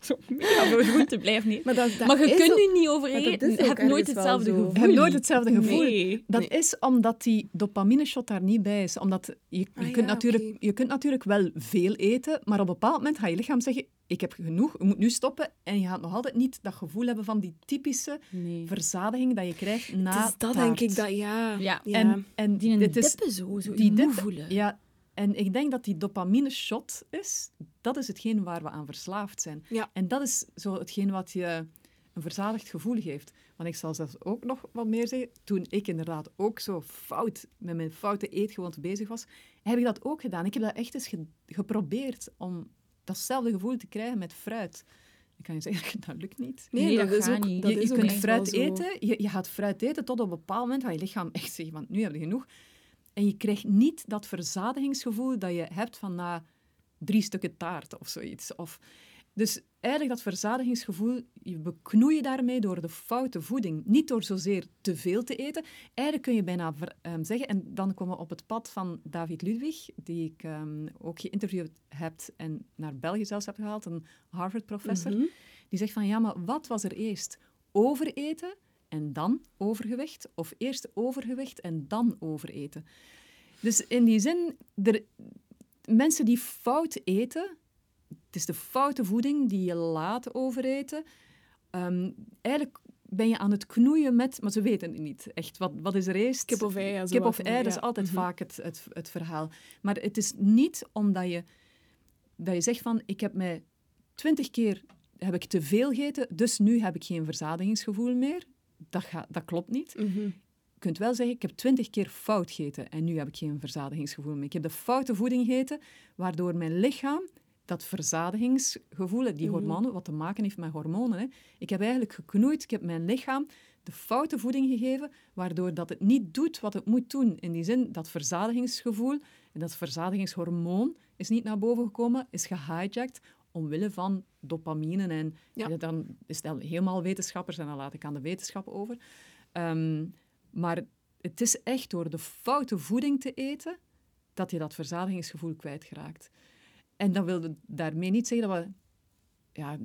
Zo mega veel groenten blijft niet. Maar, dat, dat Maar je kunt ook- je niet maar is Je hebt nooit hetzelfde gevoel. Je hebt nooit hetzelfde gevoel. Nee. Dat Nee. is omdat die dopamine-shot daar niet bij is. Omdat je, je, Ah, kunt ja, natuurlijk, je kunt natuurlijk wel veel eten, maar op een bepaald moment gaat je lichaam zeggen ik heb genoeg, je moet nu stoppen. En je gaat nog altijd niet dat gevoel hebben van die typische Nee. verzadiging dat je krijgt na is dat, taart. denk ik, dat ja. Ja. En, en Die dit is, zo, zo die voelen. Ja, en ik denk dat die dopamine-shot is, dat is hetgeen waar we aan verslaafd zijn. Ja. En dat is zo hetgeen wat je een verzadigd gevoel geeft. Want ik zal zelfs ook nog wat meer zeggen. Toen ik inderdaad ook zo fout met mijn foute eetgewoonte bezig was, heb ik dat ook gedaan. Ik heb dat echt eens ge- geprobeerd om datzelfde gevoel te krijgen met fruit. Ik kan je zeggen, dat lukt niet. Nee, Nee, dat, dat is gaat ook, niet. dat je is je ook kunt fruit eten, je, je gaat fruit eten tot op een bepaald moment gaat je lichaam echt zeggen van nu heb je genoeg. En je krijgt niet dat verzadigingsgevoel dat je hebt van na drie stukken taart of zoiets. Of, dus eigenlijk dat verzadigingsgevoel, je beknoeien daarmee door de foute voeding. Niet door zozeer te veel te eten. Eigenlijk kun je bijna um, zeggen, en dan komen we op het pad van David Ludwig, die ik um, ook geïnterviewd heb en naar België zelfs heb gehaald, een Harvard-professor. Mm -hmm. Die zegt van, ja, maar wat was er eerst? Overeten en dan overgewicht? Of eerst overgewicht en dan overeten? Dus in die zin, er, mensen die fout eten, het is de foute voeding die je laat overeten. Um, eigenlijk ben je aan het knoeien met, maar ze weten het niet echt. Wat, wat is er eerst? Kip of ei. Ja, Kip of ei, dat is altijd mm -hmm. vaak het, het, het verhaal. Maar het is niet omdat je, dat je zegt van, ik heb mij twintig keer heb ik te veel gegeten, dus nu heb ik geen verzadigingsgevoel meer. Dat, gaat, dat klopt niet. Mm -hmm. Je kunt wel zeggen, ik heb twintig keer fout gegeten en nu heb ik geen verzadigingsgevoel meer. Ik heb de foute voeding gegeten, waardoor mijn lichaam dat verzadigingsgevoel, die Mhm. hormonen, wat te maken heeft met hormonen. Hè. Ik heb eigenlijk geknoeid, ik heb mijn lichaam de foute voeding gegeven, waardoor dat het niet doet wat het moet doen. In die zin, dat verzadigingsgevoel en dat verzadigingshormoon is niet naar boven gekomen, is gehijacked omwille van dopamine. En Ja. ja, dan is het helemaal wetenschappers en dan laat ik aan de wetenschap over. Ehm, maar het is echt door de foute voeding te eten dat je dat verzadigingsgevoel kwijtgeraakt. En dat wil daarmee niet zeggen dat we ja,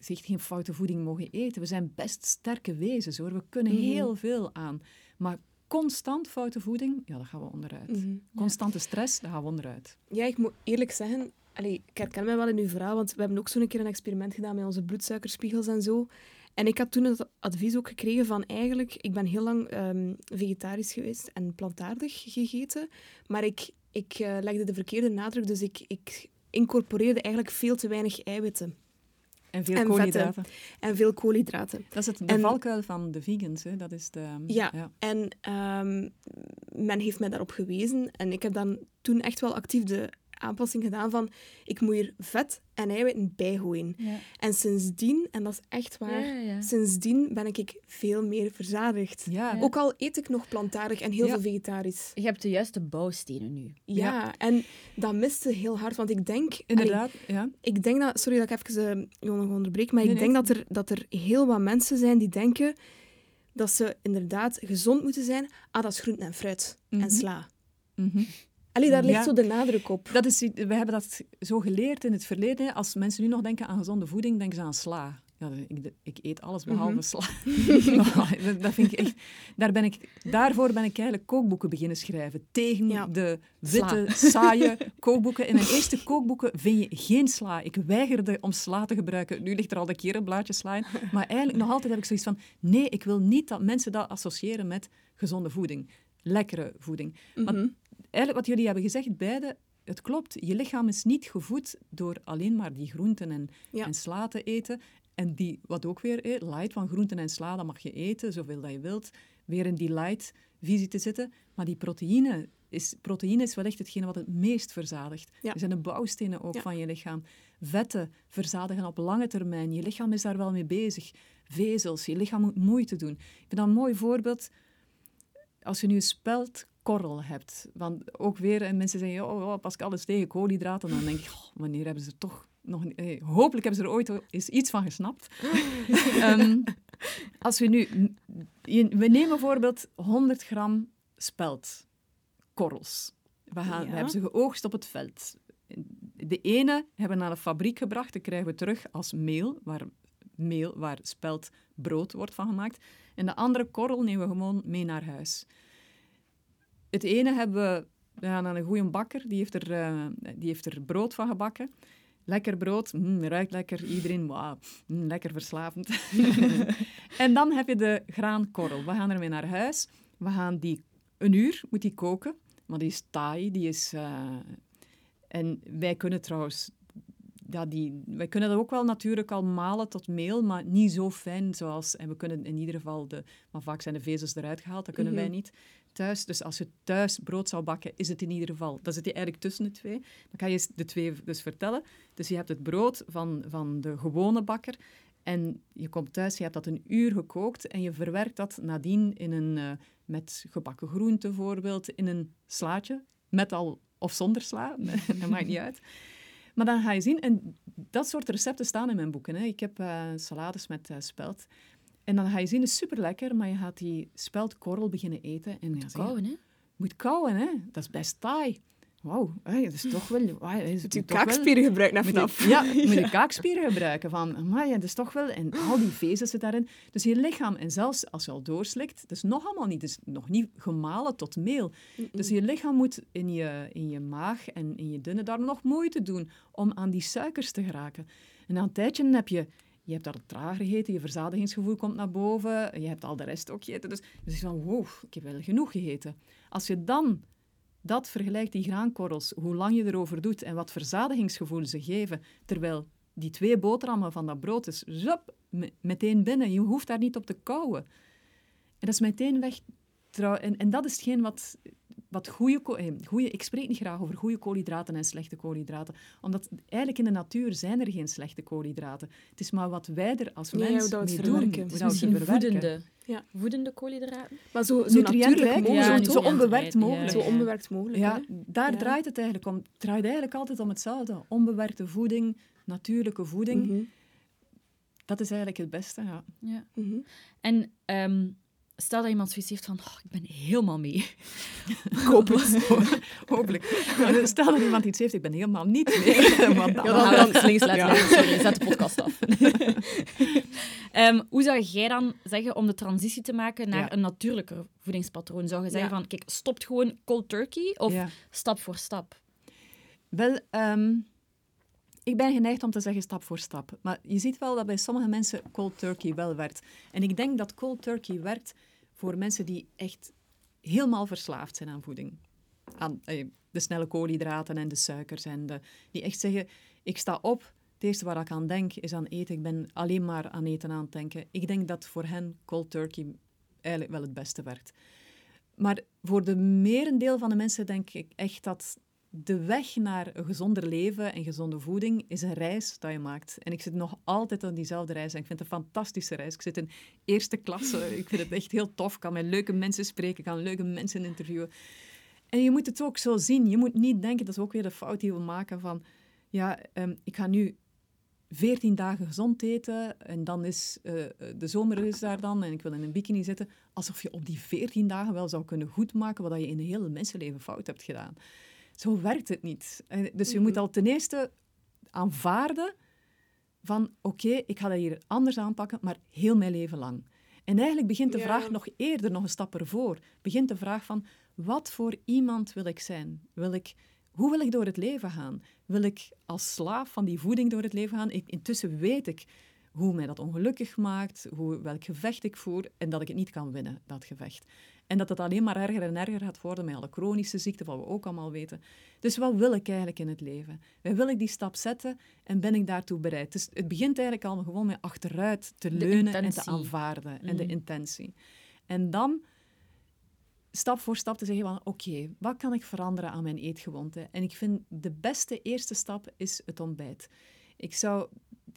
zeg, geen foute voeding mogen eten. We zijn best sterke wezens hoor. We kunnen Mhm. heel veel aan. Maar constant foute voeding, ja, daar gaan we onderuit. Mhm. Constante stress, daar gaan we onderuit. Ja, ik moet eerlijk zeggen, allee, ik herken mij wel in uw verhaal, want we hebben ook zo'n keer een experiment gedaan met onze bloedsuikerspiegels en zo. En ik had toen het advies ook gekregen van eigenlijk, ik ben heel lang ehm, vegetarisch geweest en plantaardig gegeten, maar ik, ik eh, legde de verkeerde nadruk, dus ik, ik incorporeerde eigenlijk veel te weinig eiwitten En veel En koolhydraten. en veel koolhydraten. Dat is het, de valkuil van de vegans. Hè. Dat is de, Ja. En ehm, men heeft mij daarop gewezen. En ik heb dan toen echt wel actief de aanpassing gedaan van ik moet hier vet en eiwitten bijgooien. Ja. En sindsdien, en dat is echt waar, Ja, ja, ja. sindsdien ben ik veel meer verzadigd. Ja, Ja. Ook al eet ik nog plantaardig en heel Ja. veel vegetarisch. Je hebt de juiste bouwstenen nu. Ja, en dat miste heel hard, want ik denk... allee, inderdaad. Ja. ik denk dat... Sorry dat ik even uh, jou nog onderbreek, maar Nee, ik nee. denk dat er, dat er heel wat mensen zijn die denken dat ze inderdaad gezond moeten zijn. Ah, dat is groente en fruit en Mhm. sla. Mhm. Allee, daar ligt Ja. zo de nadruk op. Dat is, we hebben dat zo geleerd in het verleden. Als mensen nu nog denken aan gezonde voeding, denken ze aan sla. Ja, ik, ik eet alles behalve Mhm. sla. dat, dat vind ik echt, daar ben ik, daarvoor ben ik eigenlijk kookboeken beginnen schrijven. Tegen Ja. de witte, saaie kookboeken. In mijn eerste kookboeken vind je geen sla. Ik weigerde om sla te gebruiken. Nu ligt er al een keer een blaadje sla in. Maar eigenlijk nog altijd heb ik zoiets van... Nee, ik wil niet dat mensen dat associëren met gezonde voeding. Lekkere voeding. Maar Mhm. Eigenlijk wat jullie hebben gezegd, beide, het klopt. Je lichaam is niet gevoed door alleen maar die groenten en, Ja. en sla te eten. En die, wat ook weer, eh, light van groenten en sla, dat mag je eten, zoveel dat je wilt. Weer in die light-visie te zitten. Maar die proteïne is, proteïne is wel echt hetgene wat het meest verzadigt. Ja. Die zijn de bouwstenen ook Ja. van je lichaam. Vetten verzadigen op lange termijn. Je lichaam is daar wel mee bezig. Vezels, je lichaam moet moeite doen. Ik vind dat een mooi voorbeeld als je nu een speldkorrel hebt, want ook weer, en mensen zeggen, oh, oh pas alles tegen koolhydraten, dan denk ik, oh, wanneer hebben ze er toch nog, eh, hopelijk hebben ze er ooit eens iets van gesnapt. Ehm, als we nu, we nemen bijvoorbeeld 100 gram speldkorrels. We, gaan, we hebben ze geoogst op het veld. De ene hebben we naar de fabriek gebracht, die krijgen we terug als meel, waar, meel, waar speldbrood wordt van gemaakt. En de andere korrel nemen we gewoon mee naar huis. Het ene hebben we, we gaan naar een goede bakker, die heeft, er, eh, die heeft er brood van gebakken. Lekker brood, mm, ruikt lekker, iedereen, wauw, mm, lekker verslavend. en dan heb je de graankorrel. We gaan ermee naar huis. We gaan die een uur, moet die koken, maar die is taai, die is... eh, en wij kunnen trouwens ja, die, wij kunnen dat ook wel natuurlijk al malen tot meel, maar niet zo fijn zoals... En we kunnen in ieder geval de... Maar vaak zijn de vezels eruit gehaald, dat kunnen Mhm. wij niet thuis. Dus als je thuis brood zou bakken, is het in ieder geval... Dan zit je eigenlijk tussen de twee. Dan kan je de twee dus vertellen. Dus je hebt het brood van, van de gewone bakker en je komt thuis, je hebt dat een uur gekookt en je verwerkt dat nadien in een... eh, met gebakken groente bijvoorbeeld, in een slaatje. Met al of zonder sla, dat maakt niet uit. Maar dan ga je zien, en dat soort recepten staan in mijn boeken. Hè. Ik heb uh, salades met uh, spelt. En dan ga je zien, het is super lekker, maar je gaat die speldkorrel beginnen eten. En moet kauwen, hè? Moet kauwen, hè? Dat is best taai. Wauw, dat is toch wel... Moet je kaakspieren gebruiken naar vanaf. Ja, moet je kaakspieren gebruiken. Van, maar ja, dat is toch wel... En al die vezels zitten daarin. Dus je lichaam, en zelfs als je al doorslikt, dat is nog allemaal niet, is nog niet gemalen tot meel. Dus je lichaam moet in je, in je maag en in je dunne darm nog moeite doen om aan die suikers te geraken. En na een tijdje heb je je hebt al trager gegeten, je verzadigingsgevoel komt naar boven, je hebt al de rest ook gegeten. Dus je zegt van, wow, ik heb wel genoeg gegeten. Als je dan dat vergelijkt, die graankorrels, hoe lang je erover doet en wat verzadigingsgevoel ze geven, terwijl die twee boterhammen van dat brood is, zup, meteen binnen. Je hoeft daar niet op te kouwen. En dat is meteen weg. En, en dat is hetgeen wat wat goede, eh, goede... Ik spreek niet graag over goede koolhydraten en slechte koolhydraten, omdat eigenlijk in de natuur zijn er geen slechte koolhydraten. Het is maar wat wij er als nee, mens mee doen. Het is misschien voedende, ja. voedende koolhydraten. Maar zo, zo natuurlijk mogelijk, zo, onbewerkt mogelijk. Zo onbewerkt mogelijk. Ja, daar draait het eigenlijk om. Het draait eigenlijk altijd om hetzelfde. Onbewerkte voeding, natuurlijke voeding. Mhm. Dat is eigenlijk het beste, ja. ja. Mhm. En... Um, Stel dat iemand zoiets heeft van, oh, ik ben helemaal mee. Koop het. Hopelijk. Stel dat iemand iets heeft, ik ben helemaal niet mee. Want dan ja, dan, dan ja. Sorry, zet de podcast af. um, hoe zou jij dan zeggen om de transitie te maken naar een natuurlijker voedingspatroon? Zou je zeggen van, kijk, stopt gewoon cold turkey of stap voor stap? Wel, um, ik ben geneigd om te zeggen stap voor stap. Maar je ziet wel dat bij sommige mensen cold turkey wel werkt. En ik denk dat cold turkey werkt voor mensen die echt helemaal verslaafd zijn aan voeding. Aan eh, de snelle koolhydraten en de suikers. En de, die echt zeggen, ik sta op, het eerste waar ik aan denk is aan eten. Ik ben alleen maar aan eten aan het denken. Ik denk dat voor hen cold turkey eigenlijk wel het beste werkt. Maar voor de merendeel van de mensen denk ik echt dat de weg naar een gezonder leven en gezonde voeding is een reis dat je maakt. En ik zit nog altijd aan diezelfde reis. En ik vind het een fantastische reis. Ik zit in eerste klasse. Ik vind het echt heel tof. Ik kan met leuke mensen spreken. kan leuke mensen interviewen. En je moet het ook zo zien. Je moet niet denken, dat is ook weer de fout die we maken van... Ja, ehm, ik ga nu 14 dagen gezond eten en dan is uh, de zomer is daar dan en ik wil in een bikini zitten. Alsof je op die 14 dagen wel zou kunnen goedmaken wat je in een hele mensenleven fout hebt gedaan. Zo werkt het niet. Dus je moet mhm. al ten eerste aanvaarden van oké, ik ga dat hier anders aanpakken, maar heel mijn leven lang. En eigenlijk begint de vraag nog eerder, nog een stap ervoor. Begint de vraag van wat voor iemand wil ik zijn? Wil ik, hoe wil ik door het leven gaan? Wil ik als slaaf van die voeding door het leven gaan? Ik, intussen weet ik hoe mij dat ongelukkig maakt, hoe, welk gevecht ik voer en dat ik het niet kan winnen, dat gevecht. En dat het alleen maar erger en erger gaat worden met alle chronische ziekten, wat we ook allemaal weten. Dus wat wil ik eigenlijk in het leven? wil ik die stap zetten en ben ik daartoe bereid? Dus het begint eigenlijk al gewoon met achteruit te leunen en te aanvaarden. En de mm. intentie. En dan stap voor stap te zeggen van oké, wat kan ik veranderen aan mijn eetgewoonte? En ik vind de beste eerste stap is het ontbijt. Ik zou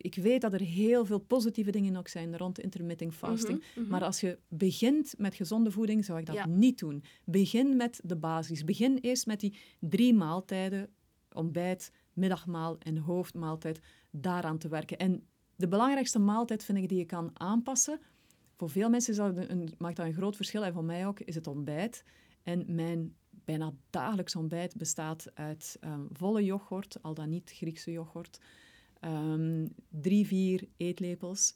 ik weet dat er heel veel positieve dingen ook zijn rond intermittent fasting. Mhm, mhm. Maar als je begint met gezonde voeding, zou ik dat niet doen. Begin met de basis. Begin eerst met die drie maaltijden, ontbijt, middagmaal en hoofdmaaltijd, daaraan te werken. En de belangrijkste maaltijd vind ik die je kan aanpassen. Voor veel mensen is dat een, maakt dat een groot verschil, en voor mij ook, is het ontbijt. En mijn bijna dagelijks ontbijt bestaat uit um, volle yoghurt, al dan niet Griekse yoghurt, um, drie, vier eetlepels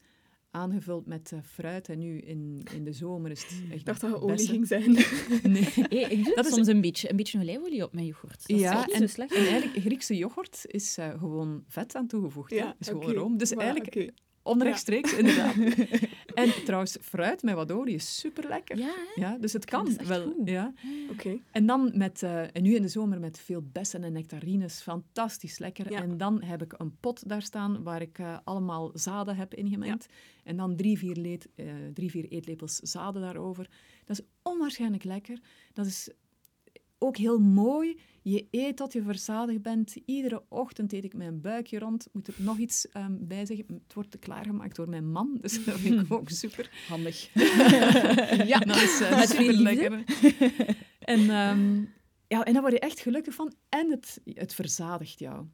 aangevuld met uh, fruit. En nu in, in de zomer is het echt Ik dacht dat het olie ging zijn. nee. Hey, ik doe dat soms een beetje, een beetje olijfolie op mijn yoghurt. Dat ja, is en, zo slecht. en eigenlijk Griekse yoghurt is uh, gewoon vet aan toegevoegd. Ja, is gewoon room. Dus eigenlijk Onrechtstreeks, inderdaad. en trouwens, fruit met wat olie is super lekker. Ja, ja, dus het kan wel. Ja. Oké. En dan met, uh, en nu in de zomer met veel bessen en nectarines, fantastisch lekker. En dan heb ik een pot daar staan waar ik uh, allemaal zaden heb ingemengd. En dan drie vier, leed, uh, drie, vier eetlepels zaden daarover. Dat is onwaarschijnlijk lekker. Dat is ook heel mooi. Je eet tot je verzadigd bent. Iedere ochtend eet ik mijn buikje rond. Moet er nog iets um, bij zeggen. Het wordt klaargemaakt door mijn man, dus dat vind ik ook super. Handig. ja, dat is uh, super lekker. en, um, ja, en daar word je echt gelukkig van. En het, het verzadigt jou.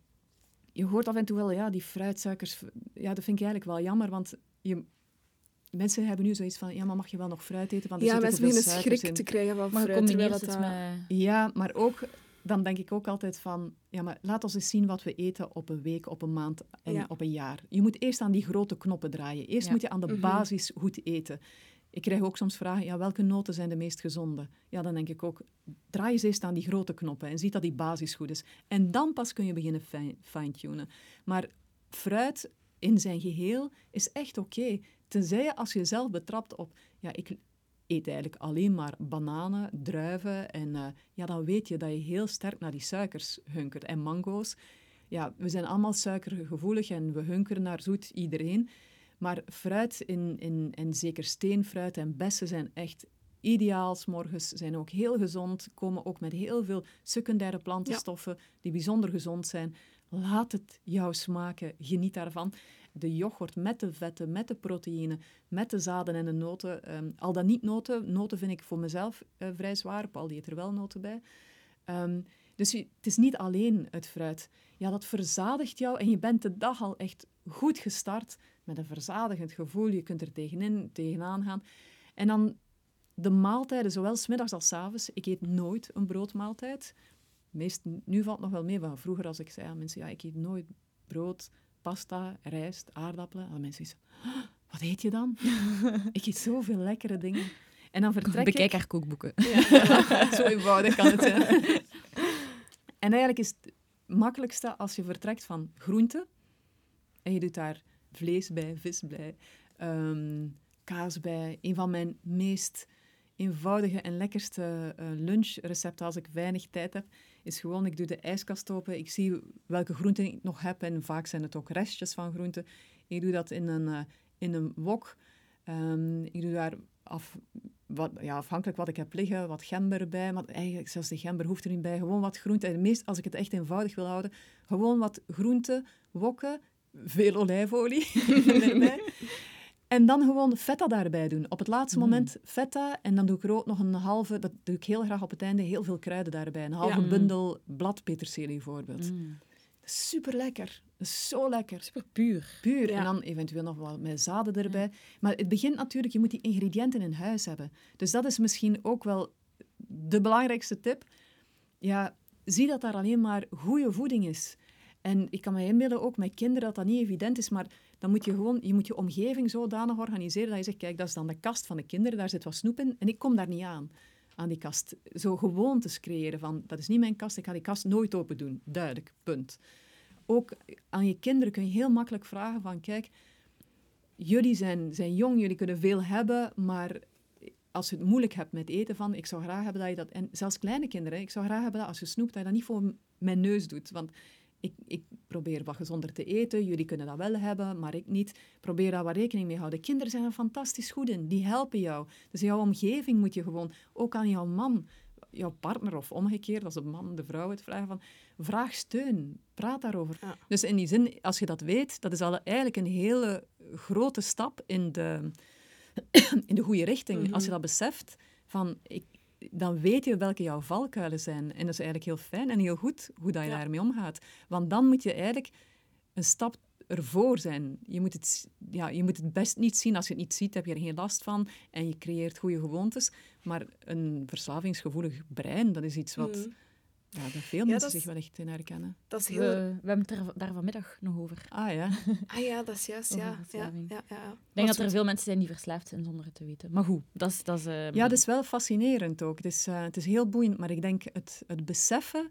je hoort af en toe wel, ja, die fruitsuikers, ja, dat vind ik eigenlijk wel jammer, want je, mensen hebben nu zoiets van, ja, maar mag je wel nog fruit eten? Want er Ja, mensen beginnen schrik in. te krijgen van Maar fruit. terwijl dat het dat- met... Ja, maar ook, dan denk ik ook altijd van, ja, maar laat ons eens zien wat we eten op een week, op een maand en Ja. op een jaar. Je moet eerst aan die grote knoppen draaien. Eerst Ja. moet je aan de Mhm. basis goed eten. Ik krijg ook soms vragen, ja, welke noten zijn de meest gezonde? Ja, dan denk ik ook, draai eens eerst aan die grote knoppen en zie dat die basis goed is. En dan pas kun je beginnen fi- fine-tunen. Maar fruit in zijn geheel is echt oké. Tenzij je als je jezelf betrapt op, ja, ik eet eigenlijk alleen maar bananen, druiven en eh, ja, dan weet je dat je heel sterk naar die suikers hunkert. En mango's, ja, we zijn allemaal suikergevoelig en we hunkeren naar zoet, iedereen. Maar fruit in, in, en zeker steenfruit en bessen zijn echt ideaal 's morgens, zijn ook heel gezond, komen ook met heel veel secundaire plantenstoffen die bijzonder gezond zijn. Laat het jou smaken, geniet daarvan. De yoghurt met de vetten, met de proteïne, met de zaden en de noten. ehm, al dan niet noten, noten vind ik voor mezelf eh, vrij zwaar, Paul die er wel noten bij. Ehm, dus het is niet alleen het fruit. Ja, dat verzadigt jou en je bent de dag al echt goed gestart met een verzadigend gevoel. Je kunt er tegenin, tegenaan gaan. En dan de maaltijden, zowel smiddags als 's avonds. Ik eet nooit een broodmaaltijd. Meest, nu valt het nog wel mee, maar vroeger als ik zei aan mensen, ja, ik eet nooit brood, pasta, rijst, aardappelen. Dan mensen zeggen, "Ah, wat eet je dan? ik eet zoveel lekkere dingen. En dan vertrek Bekijk ik... haar kookboeken. Zo eenvoudig kan het zijn. En eigenlijk is het makkelijkste als je vertrekt van groenten en je doet daar vlees bij, vis bij, ehm, kaas bij. Een van mijn meest eenvoudige en lekkerste eh, lunchrecepten als ik weinig tijd heb, is gewoon, ik doe de ijskast open, ik zie welke groenten ik nog heb en vaak zijn het ook restjes van groenten. Ik doe dat in een, eh, in een wok. Ehm, ik doe daar af, wat, ja, afhankelijk wat ik heb liggen, wat gember bij. Maar eigenlijk, zelfs de gember hoeft er niet bij. Gewoon wat groente. En meest, als ik het echt eenvoudig wil houden, gewoon wat groente, wokken, veel olijfolie. En dan gewoon feta daarbij doen. Op het laatste Mm. moment feta. En dan doe ik ook nog een halve, dat doe ik heel graag op het einde, heel veel kruiden daarbij. Een halve Ja. bundel bladpeterselie bijvoorbeeld. Mm. Super lekker. Zo lekker. Super puur. Puur. Ja. En dan eventueel nog wat met zaden erbij. Maar het begint natuurlijk, je moet die ingrediënten in huis hebben. Dus dat is misschien ook wel de belangrijkste tip. Ja, zie dat daar alleen maar goede voeding is. En ik kan me inbeelden, ook met kinderen, dat dat niet evident is, maar dan moet je gewoon, je moet je omgeving zodanig organiseren dat je zegt, kijk, dat is dan de kast van de kinderen, daar zit wat snoep in, en ik kom daar niet aan, aan die kast. Zo gewoontes creëren van, dat is niet mijn kast, ik ga die kast nooit open doen. Duidelijk, punt. Ook aan je kinderen kun je heel makkelijk vragen van, kijk, jullie zijn, zijn jong, jullie kunnen veel hebben, maar als je het moeilijk hebt met eten van, ik zou graag hebben dat je dat, en zelfs kleine kinderen, ik zou graag hebben dat als je snoept, dat je dat niet voor mijn neus doet, want ik, ik probeer wat gezonder te eten, jullie kunnen dat wel hebben, maar ik niet. Probeer daar wat rekening mee houden. Kinderen zijn er fantastisch goed in, die helpen jou. Dus jouw omgeving moet je gewoon, ook aan jouw man, jouw partner of omgekeerd, als de man de vrouw het vragen van, vraag steun, praat daarover. Ja. Dus in die zin, als je dat weet, dat is al eigenlijk een hele grote stap in de, in de goede richting. Mhm. Als je dat beseft, van, ik, dan weet je welke jouw valkuilen zijn. En dat is eigenlijk heel fijn en heel goed hoe dat je Ja. daarmee omgaat. Want dan moet je eigenlijk een stap ervoor zijn. Je moet, het, ja, je moet het best niet zien. Als je het niet ziet, heb je er geen last van. En je creëert goede gewoontes. Maar een verslavingsgevoelig brein, dat is iets wat Mhm. Ja, dat veel Ja, mensen dat is- zich wellicht in herkennen. Dat is We, heel... we hebben het er daar vanmiddag nog over. Ah ja. Ah ja, dat is juist, ja. Ja, ja, ja, ja. Ik denk dat er veel mensen zijn die verslaafd zijn zonder het te weten. Maar goed, dat is... Dat is ehm, Ja, dat is wel fascinerend ook. Het is, eh, het is heel boeiend, maar ik denk het, het beseffen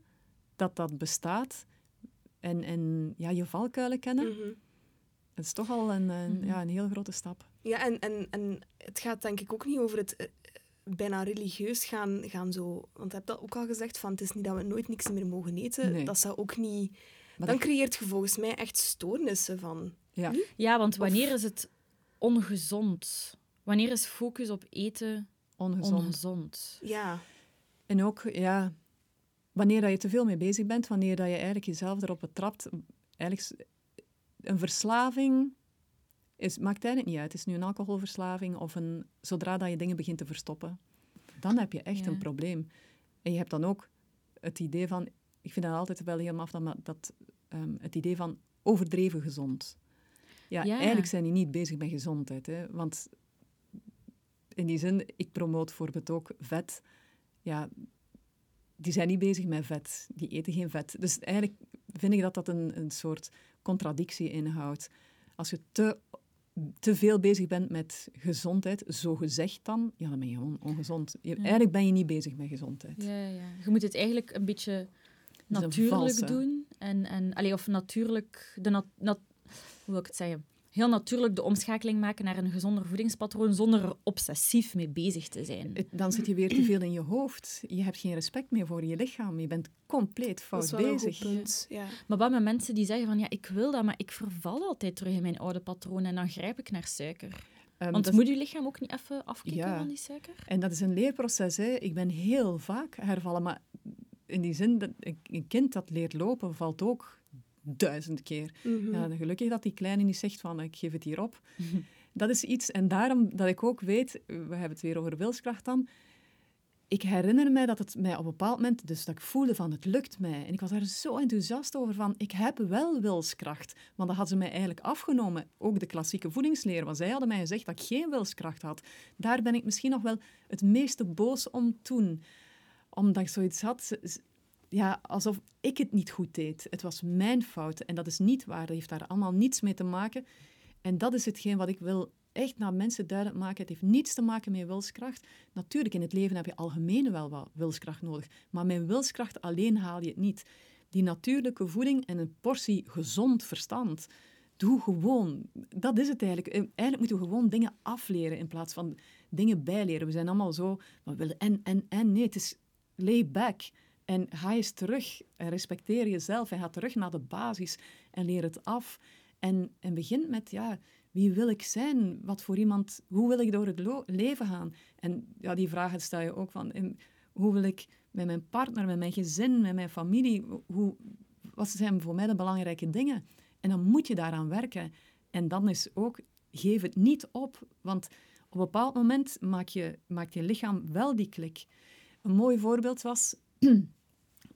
dat dat bestaat en, en ja, je valkuilen kennen, Mhm. dat is toch al een, een, Mhm. ja, een heel grote stap. Ja, en, en, en het gaat denk ik ook niet over het eh, bijna religieus gaan, gaan zo... Want je hebt dat ook al gezegd, van het is niet dat we nooit niks meer mogen eten. Nee. Dat zou ook niet... Maar Dan dat- creëert je volgens mij echt stoornissen van... ja. Ja, want wanneer is het ongezond? Wanneer is focus op eten ongezond. ongezond? Ja, En ook, ja, wanneer dat je te veel mee bezig bent, wanneer dat je eigenlijk jezelf erop betrapt, eigenlijk een verslaving is, maakt eigenlijk niet uit. Het is nu een alcoholverslaving of een, zodra dat je dingen begint te verstoppen, dan heb je echt Ja. een probleem. En je hebt dan ook het idee van, ik vind dat altijd wel helemaal af dat, dat ehm, het idee van overdreven gezond. Ja, Ja. eigenlijk zijn die niet bezig met gezondheid. Hè? Want in die zin, ik promoot bijvoorbeeld ook vet. Ja, die zijn niet bezig met vet. Die eten geen vet. Dus eigenlijk vind ik dat dat een, een soort contradictie inhoudt. Als je te, te veel bezig bent met gezondheid, zo gezegd dan, ja, dan ben je gewoon ongezond. Je, Eigenlijk ben je niet bezig met gezondheid. Ja, ja. Je moet het eigenlijk een beetje een natuurlijk doen. En, en, allee, of natuurlijk, de nat, nat- hoe wil ik het zeggen? Heel natuurlijk de omschakeling maken naar een gezonder voedingspatroon zonder er obsessief mee bezig te zijn. Dan zit je weer te veel in je hoofd. Je hebt geen respect meer voor je lichaam. Je bent compleet Dat fout is wel een bezig. goed punt. Ja. Maar wat met mensen die zeggen van ja, ik wil dat, maar ik verval altijd terug in mijn oude patroon en dan grijp ik naar suiker. Ehm, Want dat- moet je lichaam ook niet even afkicken Ja. van die suiker? En dat is een leerproces. Hè. Ik ben heel vaak hervallen, maar in die zin, dat een een kind dat leert lopen, valt ook duizend keer. Mhm. Ja, gelukkig dat die kleine niet zegt van, ik geef het hier op. Dat is iets, en daarom dat ik ook weet, we hebben het weer over wilskracht dan, ik herinner mij dat het mij op een bepaald moment, dus dat ik voelde van, het lukt mij. En ik was daar zo enthousiast over van, ik heb wel wilskracht. Want dat hadden ze mij eigenlijk afgenomen. Ook de klassieke voedingsleer, want zij hadden mij gezegd dat ik geen wilskracht had. Daar ben ik misschien nog wel het meeste boos om toen. Omdat ik zoiets had, ja, alsof ik het niet goed deed. Het was mijn fout en dat is niet waar. Dat heeft daar allemaal niets mee te maken. En dat is hetgeen wat ik wil echt naar mensen duidelijk maken. Het heeft niets te maken met wilskracht. Natuurlijk, in het leven heb je algemeen wel wat wilskracht nodig. Maar met wilskracht alleen haal je het niet. Die natuurlijke voeding en een portie gezond verstand. Doe gewoon. Dat is het eigenlijk. Eh, Eigenlijk moeten we gewoon dingen afleren in plaats van dingen bijleren. We zijn allemaal zo, we willen en, en, en. Nee, het is lay back. En ga eens terug respecteer jezelf en ga terug naar de basis en leer het af. En, en begin met, ja, wie wil ik zijn? Wat voor iemand, hoe wil ik door het leven gaan? En ja, die vragen stel je ook van, hoe wil ik met mijn partner, met mijn gezin, met mijn familie, hoe, wat zijn voor mij de belangrijke dingen? En dan moet je daaraan werken. En dan is ook, geef het niet op, want op een bepaald moment maakt je, maakt je lichaam wel die klik. Een mooi voorbeeld was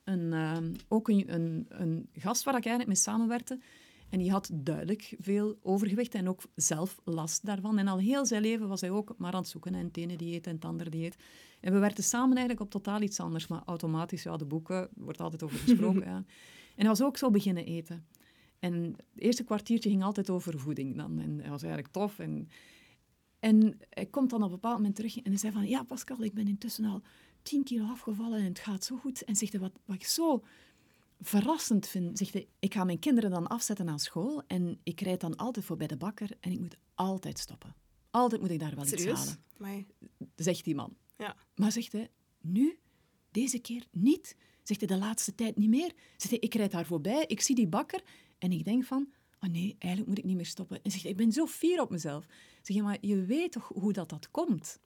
een, ehm, ook een, een, een gast waar ik eigenlijk mee samenwerkte. En die had duidelijk veel overgewicht en ook zelf last daarvan. En al heel zijn leven was hij ook maar aan het zoeken. En het ene dieet en het andere dieet. En we werkten samen eigenlijk op totaal iets anders. Maar automatisch, ja, de boeken, wordt altijd over gesproken. ja. En hij was ook zo beginnen eten. En het eerste kwartiertje ging altijd over voeding dan. En hij was eigenlijk tof. En, en hij komt dan op een bepaald moment terug en hij zei van... Ja, Pascal, ik ben intussen al 10 kilo afgevallen en het gaat zo goed. En zegt hij, wat, wat ik zo verrassend vind, zegt hij, ik ga mijn kinderen dan afzetten aan school en ik rijd dan altijd voor bij de bakker en ik moet altijd stoppen. Altijd moet ik daar wel iets Serieus? halen, Amai. zegt die man. Ja. Maar zegt hij, nu, deze keer niet. Zegt hij, de laatste tijd niet meer. Zegt hij, ik rijd daar voorbij, ik zie die bakker en ik denk van, oh nee, eigenlijk moet ik niet meer stoppen. En zegt hij, ik ben zo fier op mezelf. Zeg je, maar je weet toch hoe dat, dat komt?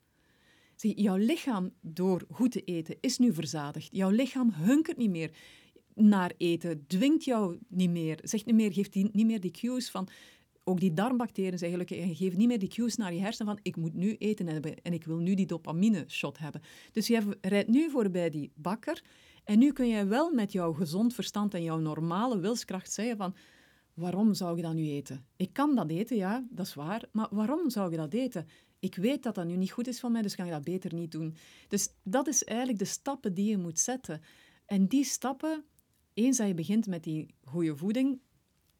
Jouw lichaam, door goed te eten, is nu verzadigd. Jouw lichaam hunkert niet meer naar eten, dwingt jou niet meer, zegt niet meer, geeft die, niet meer die cues van... Ook die darmbacteriën zijn gelukkig, en geeft niet meer die cues naar je hersenen van ik moet nu eten en ik wil nu die dopamine-shot hebben. Dus je rijdt nu voorbij die bakker en nu kun je wel met jouw gezond verstand en jouw normale wilskracht zeggen van waarom zou je dat nu eten? Ik kan dat eten, ja, dat is waar, maar waarom zou je dat eten? Ik weet dat dat nu niet goed is voor mij, dus kan je dat beter niet doen. Dus dat is eigenlijk de stappen die je moet zetten. En die stappen, eens dat je begint met die goede voeding,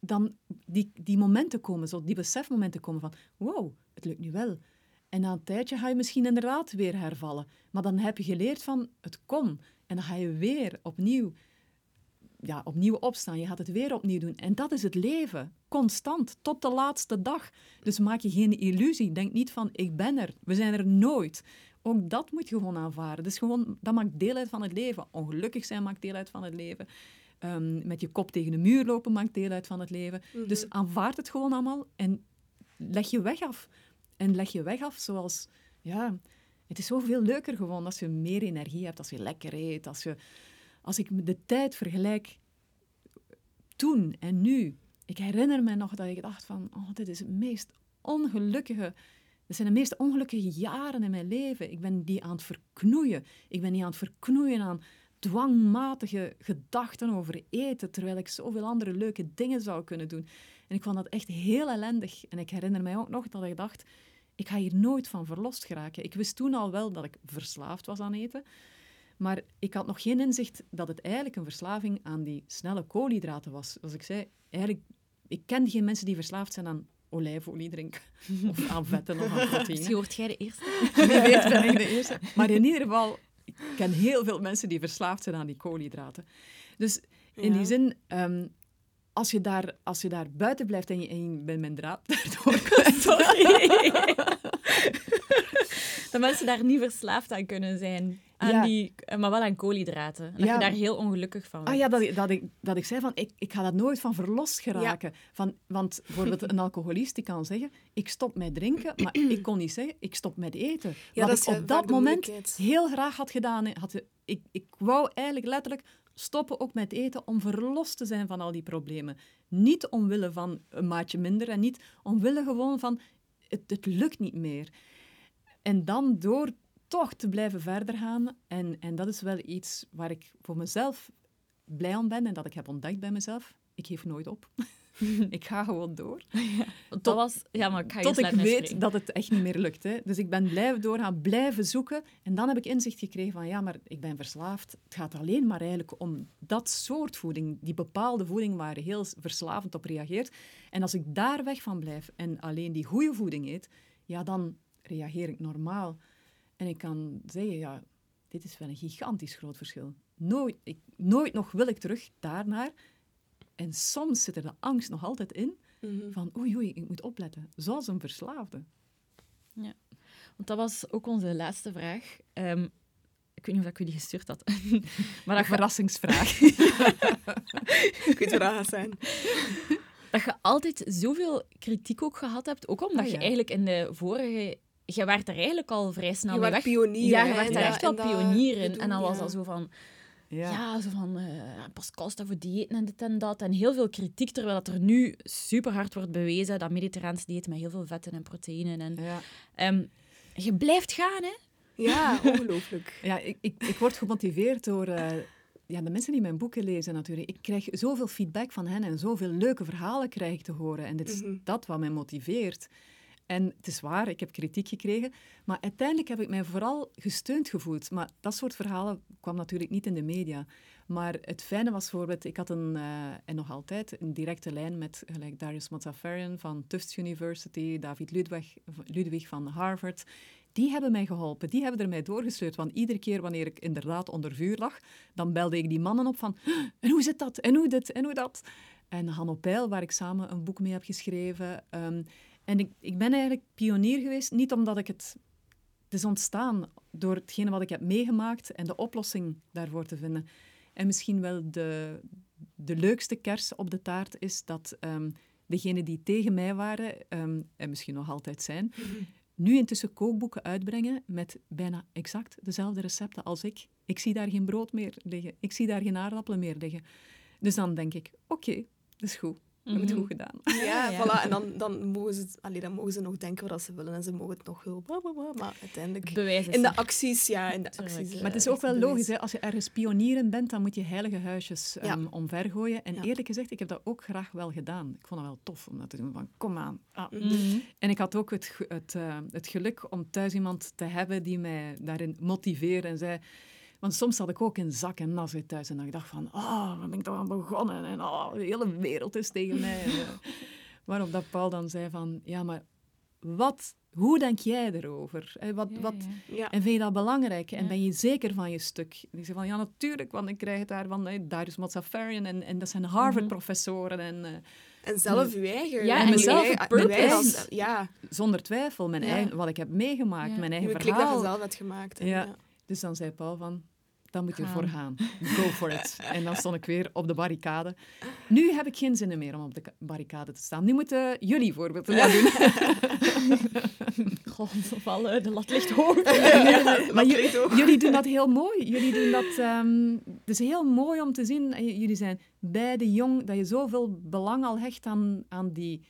dan die, die momenten komen, zo die besefmomenten komen van wow, het lukt nu wel. En na een tijdje ga je misschien inderdaad weer hervallen. Maar dan heb je geleerd van het kon. En dan ga je weer opnieuw, ja, opnieuw opstaan. Je gaat het weer opnieuw doen. En dat is het leven. Constant, tot de laatste dag. Dus maak je geen illusie. Denk niet van ik ben er. We zijn er nooit. Ook dat moet je gewoon aanvaarden. Dus gewoon, dat maakt deel uit van het leven. Ongelukkig zijn maakt deel uit van het leven. Ehm, met je kop tegen de muur lopen maakt deel uit van het leven. Dus aanvaard het gewoon allemaal en leg je weg af. En leg je weg af zoals, ja, het is zoveel leuker gewoon als je meer energie hebt, als je lekker eet, als, je, als ik de tijd vergelijk toen en nu. Ik herinner me nog dat ik dacht van, oh, dit is het meest ongelukkige, dit zijn de meest ongelukkige jaren in mijn leven. Ik ben die aan het verknoeien. Ik ben die aan het verknoeien aan dwangmatige gedachten over eten, terwijl ik zoveel andere leuke dingen zou kunnen doen. En ik vond dat echt heel ellendig. En ik herinner mij ook nog dat ik dacht, ik ga hier nooit van verlost geraken. Ik wist toen al wel dat ik verslaafd was aan eten. Maar ik had nog geen inzicht dat het eigenlijk een verslaving aan die snelle koolhydraten was. Zoals ik zei, eigenlijk, ik ken geen mensen die verslaafd zijn aan olijfolie drinken. Of aan vetten of aan proteïne. Misschien wordt jij de eerste. Wie weet ben ik de eerste. Maar in ieder geval, ik ken heel veel mensen die verslaafd zijn aan die koolhydraten. Dus in Ja. die zin, ehm, als, je daar, als je daar buiten blijft en je, en je bent mijn draad daardoor kwijt, dat mensen daar niet verslaafd aan kunnen zijn. Aan Ja. die, eh, maar wel aan koolhydraten. En dat Ja. je daar heel ongelukkig van Ah wordt. ja, dat ik, dat ik, dat ik zei van, ik, ik ga dat nooit van verlost geraken. Van, want bijvoorbeeld een alcoholist die kan zeggen, ik stop met drinken, maar ik kon niet zeggen, ik stop met eten. Ja, Wat dat ik eh, op vaak dat moment heel graag had gedaan. Had, ik, ik wou eigenlijk letterlijk stoppen ook met eten om verlost te zijn van al die problemen. Niet omwille van een maatje minder en niet omwille gewoon van, het, het lukt niet meer. En dan door toch te blijven verder gaan. En, en dat is wel iets waar ik voor mezelf blij om ben en dat ik heb ontdekt bij mezelf. Ik geef nooit op. ik ga gewoon door. Want dat was... Ja, maar ik ga Tot ik weet dat het echt niet meer lukt. Hè. Dus ik ben blijven doorgaan, blijven zoeken. En dan heb ik inzicht gekregen van, ja, maar ik ben verslaafd. Het gaat alleen maar eigenlijk om dat soort voeding, die bepaalde voeding waar heel verslavend op reageert. En als ik daar weg van blijf en alleen die goede voeding eet, ja, dan reageer ik normaal. En ik kan zeggen, ja, dit is wel een gigantisch groot verschil. Nooit, ik, nooit nog wil ik terug daarnaar. En soms zit er de angst nog altijd in Mhm. van oei, oei, ik moet opletten. Zoals een verslaafde. Want dat was ook onze laatste vraag. Ehm, ik weet niet of ik u die gestuurd had. maar dat Een verrassingsvraag. Ik weet wat dat gaat zijn. dat je altijd zoveel kritiek ook gehad hebt. Ook omdat Ah, je ja. eigenlijk in de vorige... Je werd er eigenlijk al vrij snel Je mee werd weg. pionier. Ja, je werd dat- echt wel pionier in. En dan was ja. dat zo van... Ja. Ja, zo van eh Pascal staat voor diëten en dit en dat. En heel veel kritiek, terwijl dat er nu super hard wordt bewezen, dat mediterraans dieet met heel veel vetten en proteïnen. En, Ja. ehm, je blijft gaan, hè? Ja, ongelooflijk. Ja, ik, ik, ik word gemotiveerd door eh, ja, de mensen die mijn boeken lezen natuurlijk. Ik krijg zoveel feedback van hen en zoveel leuke verhalen krijg ik te horen. En dit is Mhm. dat wat mij motiveert. En het is waar, ik heb kritiek gekregen. Maar uiteindelijk heb ik mij vooral gesteund gevoeld. Maar dat soort verhalen kwam natuurlijk niet in de media. Maar het fijne was bijvoorbeeld, ik had een, eh, en nog altijd, een directe lijn met gelijk Darius Mozaffarian van Tufts University, David Ludwig, Ludwig van Harvard. Die hebben mij geholpen, die hebben er mij doorgestuurd. Want iedere keer wanneer ik inderdaad onder vuur lag, dan belde ik die mannen op van, "Huh, en hoe zit dat, en hoe dit, en hoe dat. En Hanno Peil, waar ik samen een boek mee heb geschreven. ehm, en ik, ik ben eigenlijk pionier geweest, niet omdat ik het... Het is ontstaan door hetgene wat ik heb meegemaakt en de oplossing daarvoor te vinden. En misschien wel de, de leukste kers op de taart is dat ehm degenen die tegen mij waren, ehm, en misschien nog altijd zijn, nu intussen kookboeken uitbrengen met bijna exact dezelfde recepten als ik. Ik zie daar geen brood meer liggen. Ik zie daar geen aardappelen meer liggen. Dus dan denk ik, oké, dat is goed. Het Mhm. goed gedaan. Ja, Ja. voilà. En dan, dan, mogen ze, allee, dan mogen ze nog denken wat ze willen en ze mogen het nog heel... bla, bla, bla, maar uiteindelijk... Bewijs is In de acties, ja, in de Tuurlijk. acties. eh, Maar het is ook wel logisch, hè? als je ergens pionier in bent, dan moet je heilige huisjes Ja. um, omvergooien. En Ja. eerlijk gezegd, ik heb dat ook graag wel gedaan. Ik vond het wel tof om dat te doen, van kom aan. Ah. Mhm. En ik had ook het, het, eh, het geluk om thuis iemand te hebben die mij daarin motiveerde en zei... Want soms zat ik ook in zak en nas weer thuis en dan dacht van, oh, waar ben ik toch aan begonnen? En oh, de hele wereld is tegen mij. En, waarop dat Paul dan zei van, ja, maar wat, hoe denk jij erover? Eh, Wat, Ja, wat, ja. Ja. en vind je dat belangrijk? En Ja. ben je zeker van je stuk? En ik zei van, ja, natuurlijk, want ik krijg het daar van eh, Darius Mozaffarian en, en dat zijn Harvard-professoren. En eh, En zelf uw eigen... Ja, en mezelf eigen- purpose. als- Ja, zonder twijfel, mijn Ja. eigen, wat ik heb meegemaakt, Ja. mijn uw eigen klik dat je verhaal. zelf hebt gemaakt. En, Ja. Dus dan zei Paul van, dan moet je Gaan. ervoor gaan. Go for it. En dan stond ik weer op de barricade. Nu heb ik geen zin meer om op de barricade te staan. Nu moeten jullie voorbeeld doen. Goh,val, eh, de lat ligt hoog. Maar jullie doen dat heel mooi. Jullie doen dat... ehm, het is heel mooi om te zien. Jullie zijn beide jong, dat je zoveel belang al hecht aan, aan die...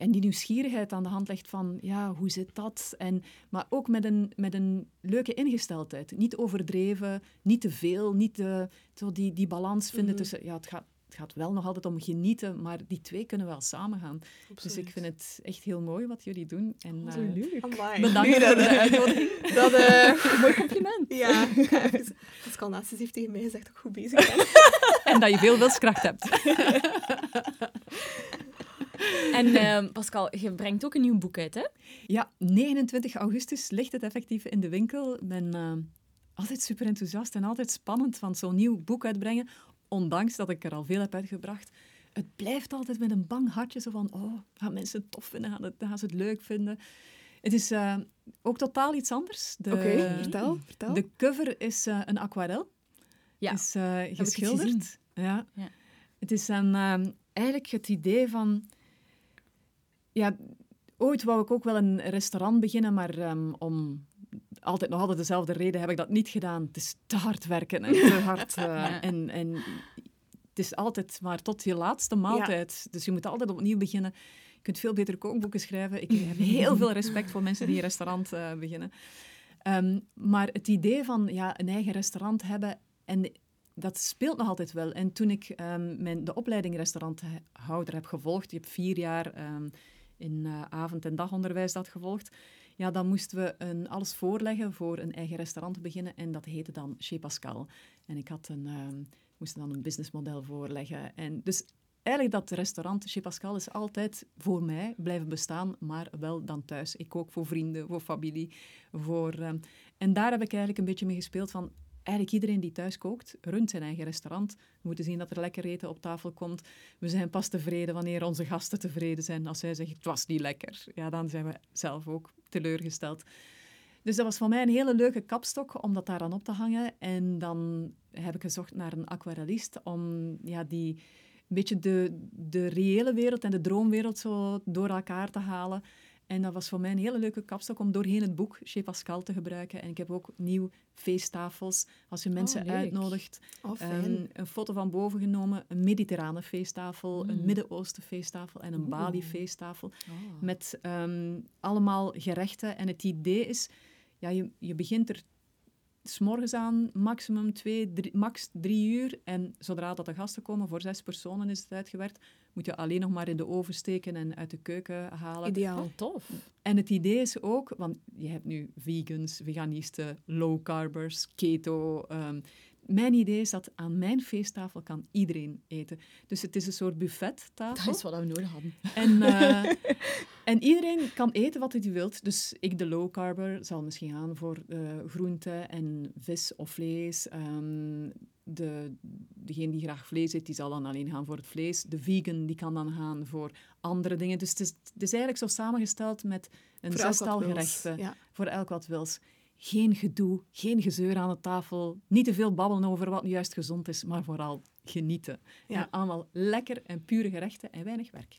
en die nieuwsgierigheid aan de hand legt van, ja, hoe zit dat? En, maar ook met een, met een leuke ingesteldheid. Niet overdreven, niet te veel, niet te, zo die, die balans vinden Mhm. tussen... Ja, het gaat, het gaat wel nog altijd om genieten, maar die twee kunnen wel samengaan. Dus ik vind het echt heel mooi wat jullie doen. En, Zo eh, leuk. Bedankt Nee, voor dat, de eh, uitnodiging. Dat, eh, Mooi compliment. ja, Pascal Naastes heeft tegen mij gezegd dat ik goed bezig ben. En dat je veel wilskracht hebt. En ehm, Pascal, je brengt ook een nieuw boek uit, hè? Ja, 29 augustus ligt het effectief in de winkel. Ik ben eh, altijd super enthousiast en altijd spannend van zo'n nieuw boek uitbrengen. Ondanks dat ik er al veel heb uitgebracht. Het blijft altijd met een bang hartje zo van... Oh, gaan mensen het tof vinden? Gaan, het, gaan ze het leuk vinden? Het is eh, ook totaal iets anders. De, Oké, vertel. vertel. De cover is eh, een aquarel. Ja, is eh, geschilderd. Ja. Ja. Het is een, ehm, eigenlijk het idee van... Ja, ooit wou ik ook wel een restaurant beginnen, maar ehm, om altijd nog altijd dezelfde reden heb ik dat niet gedaan. Het is te hard werken en te hard. eh, Ja. en, en het is altijd maar tot je laatste maaltijd. Dus je moet altijd opnieuw beginnen. Je kunt veel beter kookboeken schrijven. Ik heb heel veel respect voor mensen die een restaurant eh, beginnen. Ehm, maar het idee van ja, een eigen restaurant hebben, en dat speelt nog altijd wel. En toen ik ehm, mijn, de opleiding restauranthouder heb gevolgd, je hebt vier jaar in eh, avond- en dagonderwijs dat gevolgd, ja, dan moesten we een, alles voorleggen voor een eigen restaurant te beginnen. En dat heette dan Chez Pascal. En ik had een, ehm, moest dan een businessmodel voorleggen. En dus eigenlijk dat restaurant Chez Pascal is altijd voor mij blijven bestaan, maar wel dan thuis. Ik kook voor vrienden, voor familie. Voor, ehm, en daar heb ik eigenlijk een beetje mee gespeeld van... Eigenlijk iedereen die thuis kookt, runt zijn eigen restaurant. We moeten zien dat er lekker eten op tafel komt. We zijn pas tevreden wanneer onze gasten tevreden zijn. Als zij zeggen, het was niet lekker, ja, dan zijn we zelf ook teleurgesteld. Dus dat was voor mij een hele leuke kapstok om dat daar aan op te hangen. En dan heb ik gezocht naar een aquarellist om ja, die een beetje de, de reële wereld en de droomwereld zo door elkaar te halen. En dat was voor mij een hele leuke kapstok om doorheen het boek Chez Pascal te gebruiken. En ik heb ook nieuw feesttafels. Als je mensen leuk. uitnodigt, Oh. Ehm, een foto van boven genomen, een mediterrane feesttafel, een Mm. Midden-Oosten feesttafel en een. Bali feesttafel. Oh. Met ehm, allemaal gerechten. En het idee is, ja, je, je begint er s'morgens aan, maximum twee, drie, max drie uur. En zodra dat de gasten komen, voor zes personen is het uitgewerkt, moet je alleen nog maar in de oven steken en uit de keuken halen. Ideaal. Oh, tof. En het idee is ook, want je hebt nu vegans, veganisten, low carbers, keto. ehm, mijn idee is dat aan mijn feesttafel kan iedereen eten. Dus het is een soort buffettafel. Dat is wat we nodig hadden. En, eh, en iedereen kan eten wat hij wilt. Dus ik, de low carber, zal misschien gaan voor eh groente en vis of vlees. Ehm, de, degene die graag vlees eet, die zal dan alleen gaan voor het vlees. De vegan, die kan dan gaan voor andere dingen. Dus het is, het is eigenlijk zo samengesteld met een Voor zestal gerechten. Ja. Voor elk wat wils. Geen gedoe, geen gezeur aan de tafel. Niet te veel babbelen over wat nu juist gezond is, maar vooral genieten. Ja. En allemaal lekker en pure gerechten en weinig werk.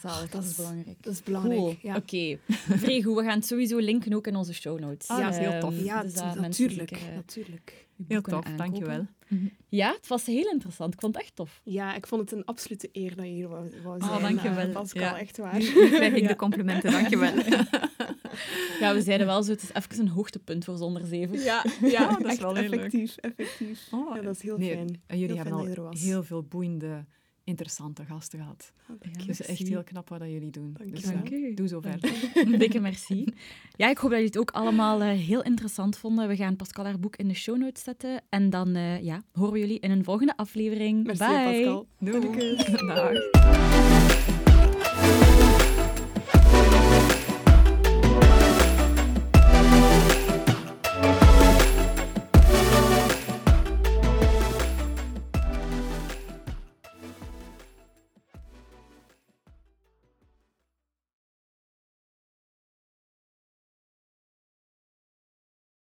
Zalig, dat, dat is is- belangrijk. Dat is belangrijk. Cool. Ja. Oké. Vrij goed. We gaan het sowieso linken ook in onze show notes. Ah, dat is heel Ehm, tof. Ja, dus dat natuurlijk. zeker, eh, natuurlijk. Heel tof, aankopen. dankjewel. Ja, het was heel interessant. Ik vond het echt tof. Ja, ik vond het een absolute eer dat je hier wou, wou Oh, zijn. dankjewel. eh, Pascal, Ja. echt waar. Nu, nu krijg ik Ja. de complimenten, dankjewel. Ja, we zeiden wel zo, het is even een hoogtepunt voor Zonder Zeven. Ja, ja Oh, dat is echt wel heel leuk. effectief, effectief. Oh, Ja, dat is heel nee, fijn. En jullie Heel hebben al heel veel boeiende, interessante gasten gehad. Ja, Het is echt merci. heel knap wat jullie doen. Dank Dus, je wel. eh, Dank doe zo verder. Dikke merci. Ja, ik hoop dat jullie het ook allemaal eh, heel interessant vonden. We gaan Pascal haar boek in de show notes zetten. En dan eh, ja, horen we jullie in een volgende aflevering. Merci Bye. Pascal. Doei. Dag.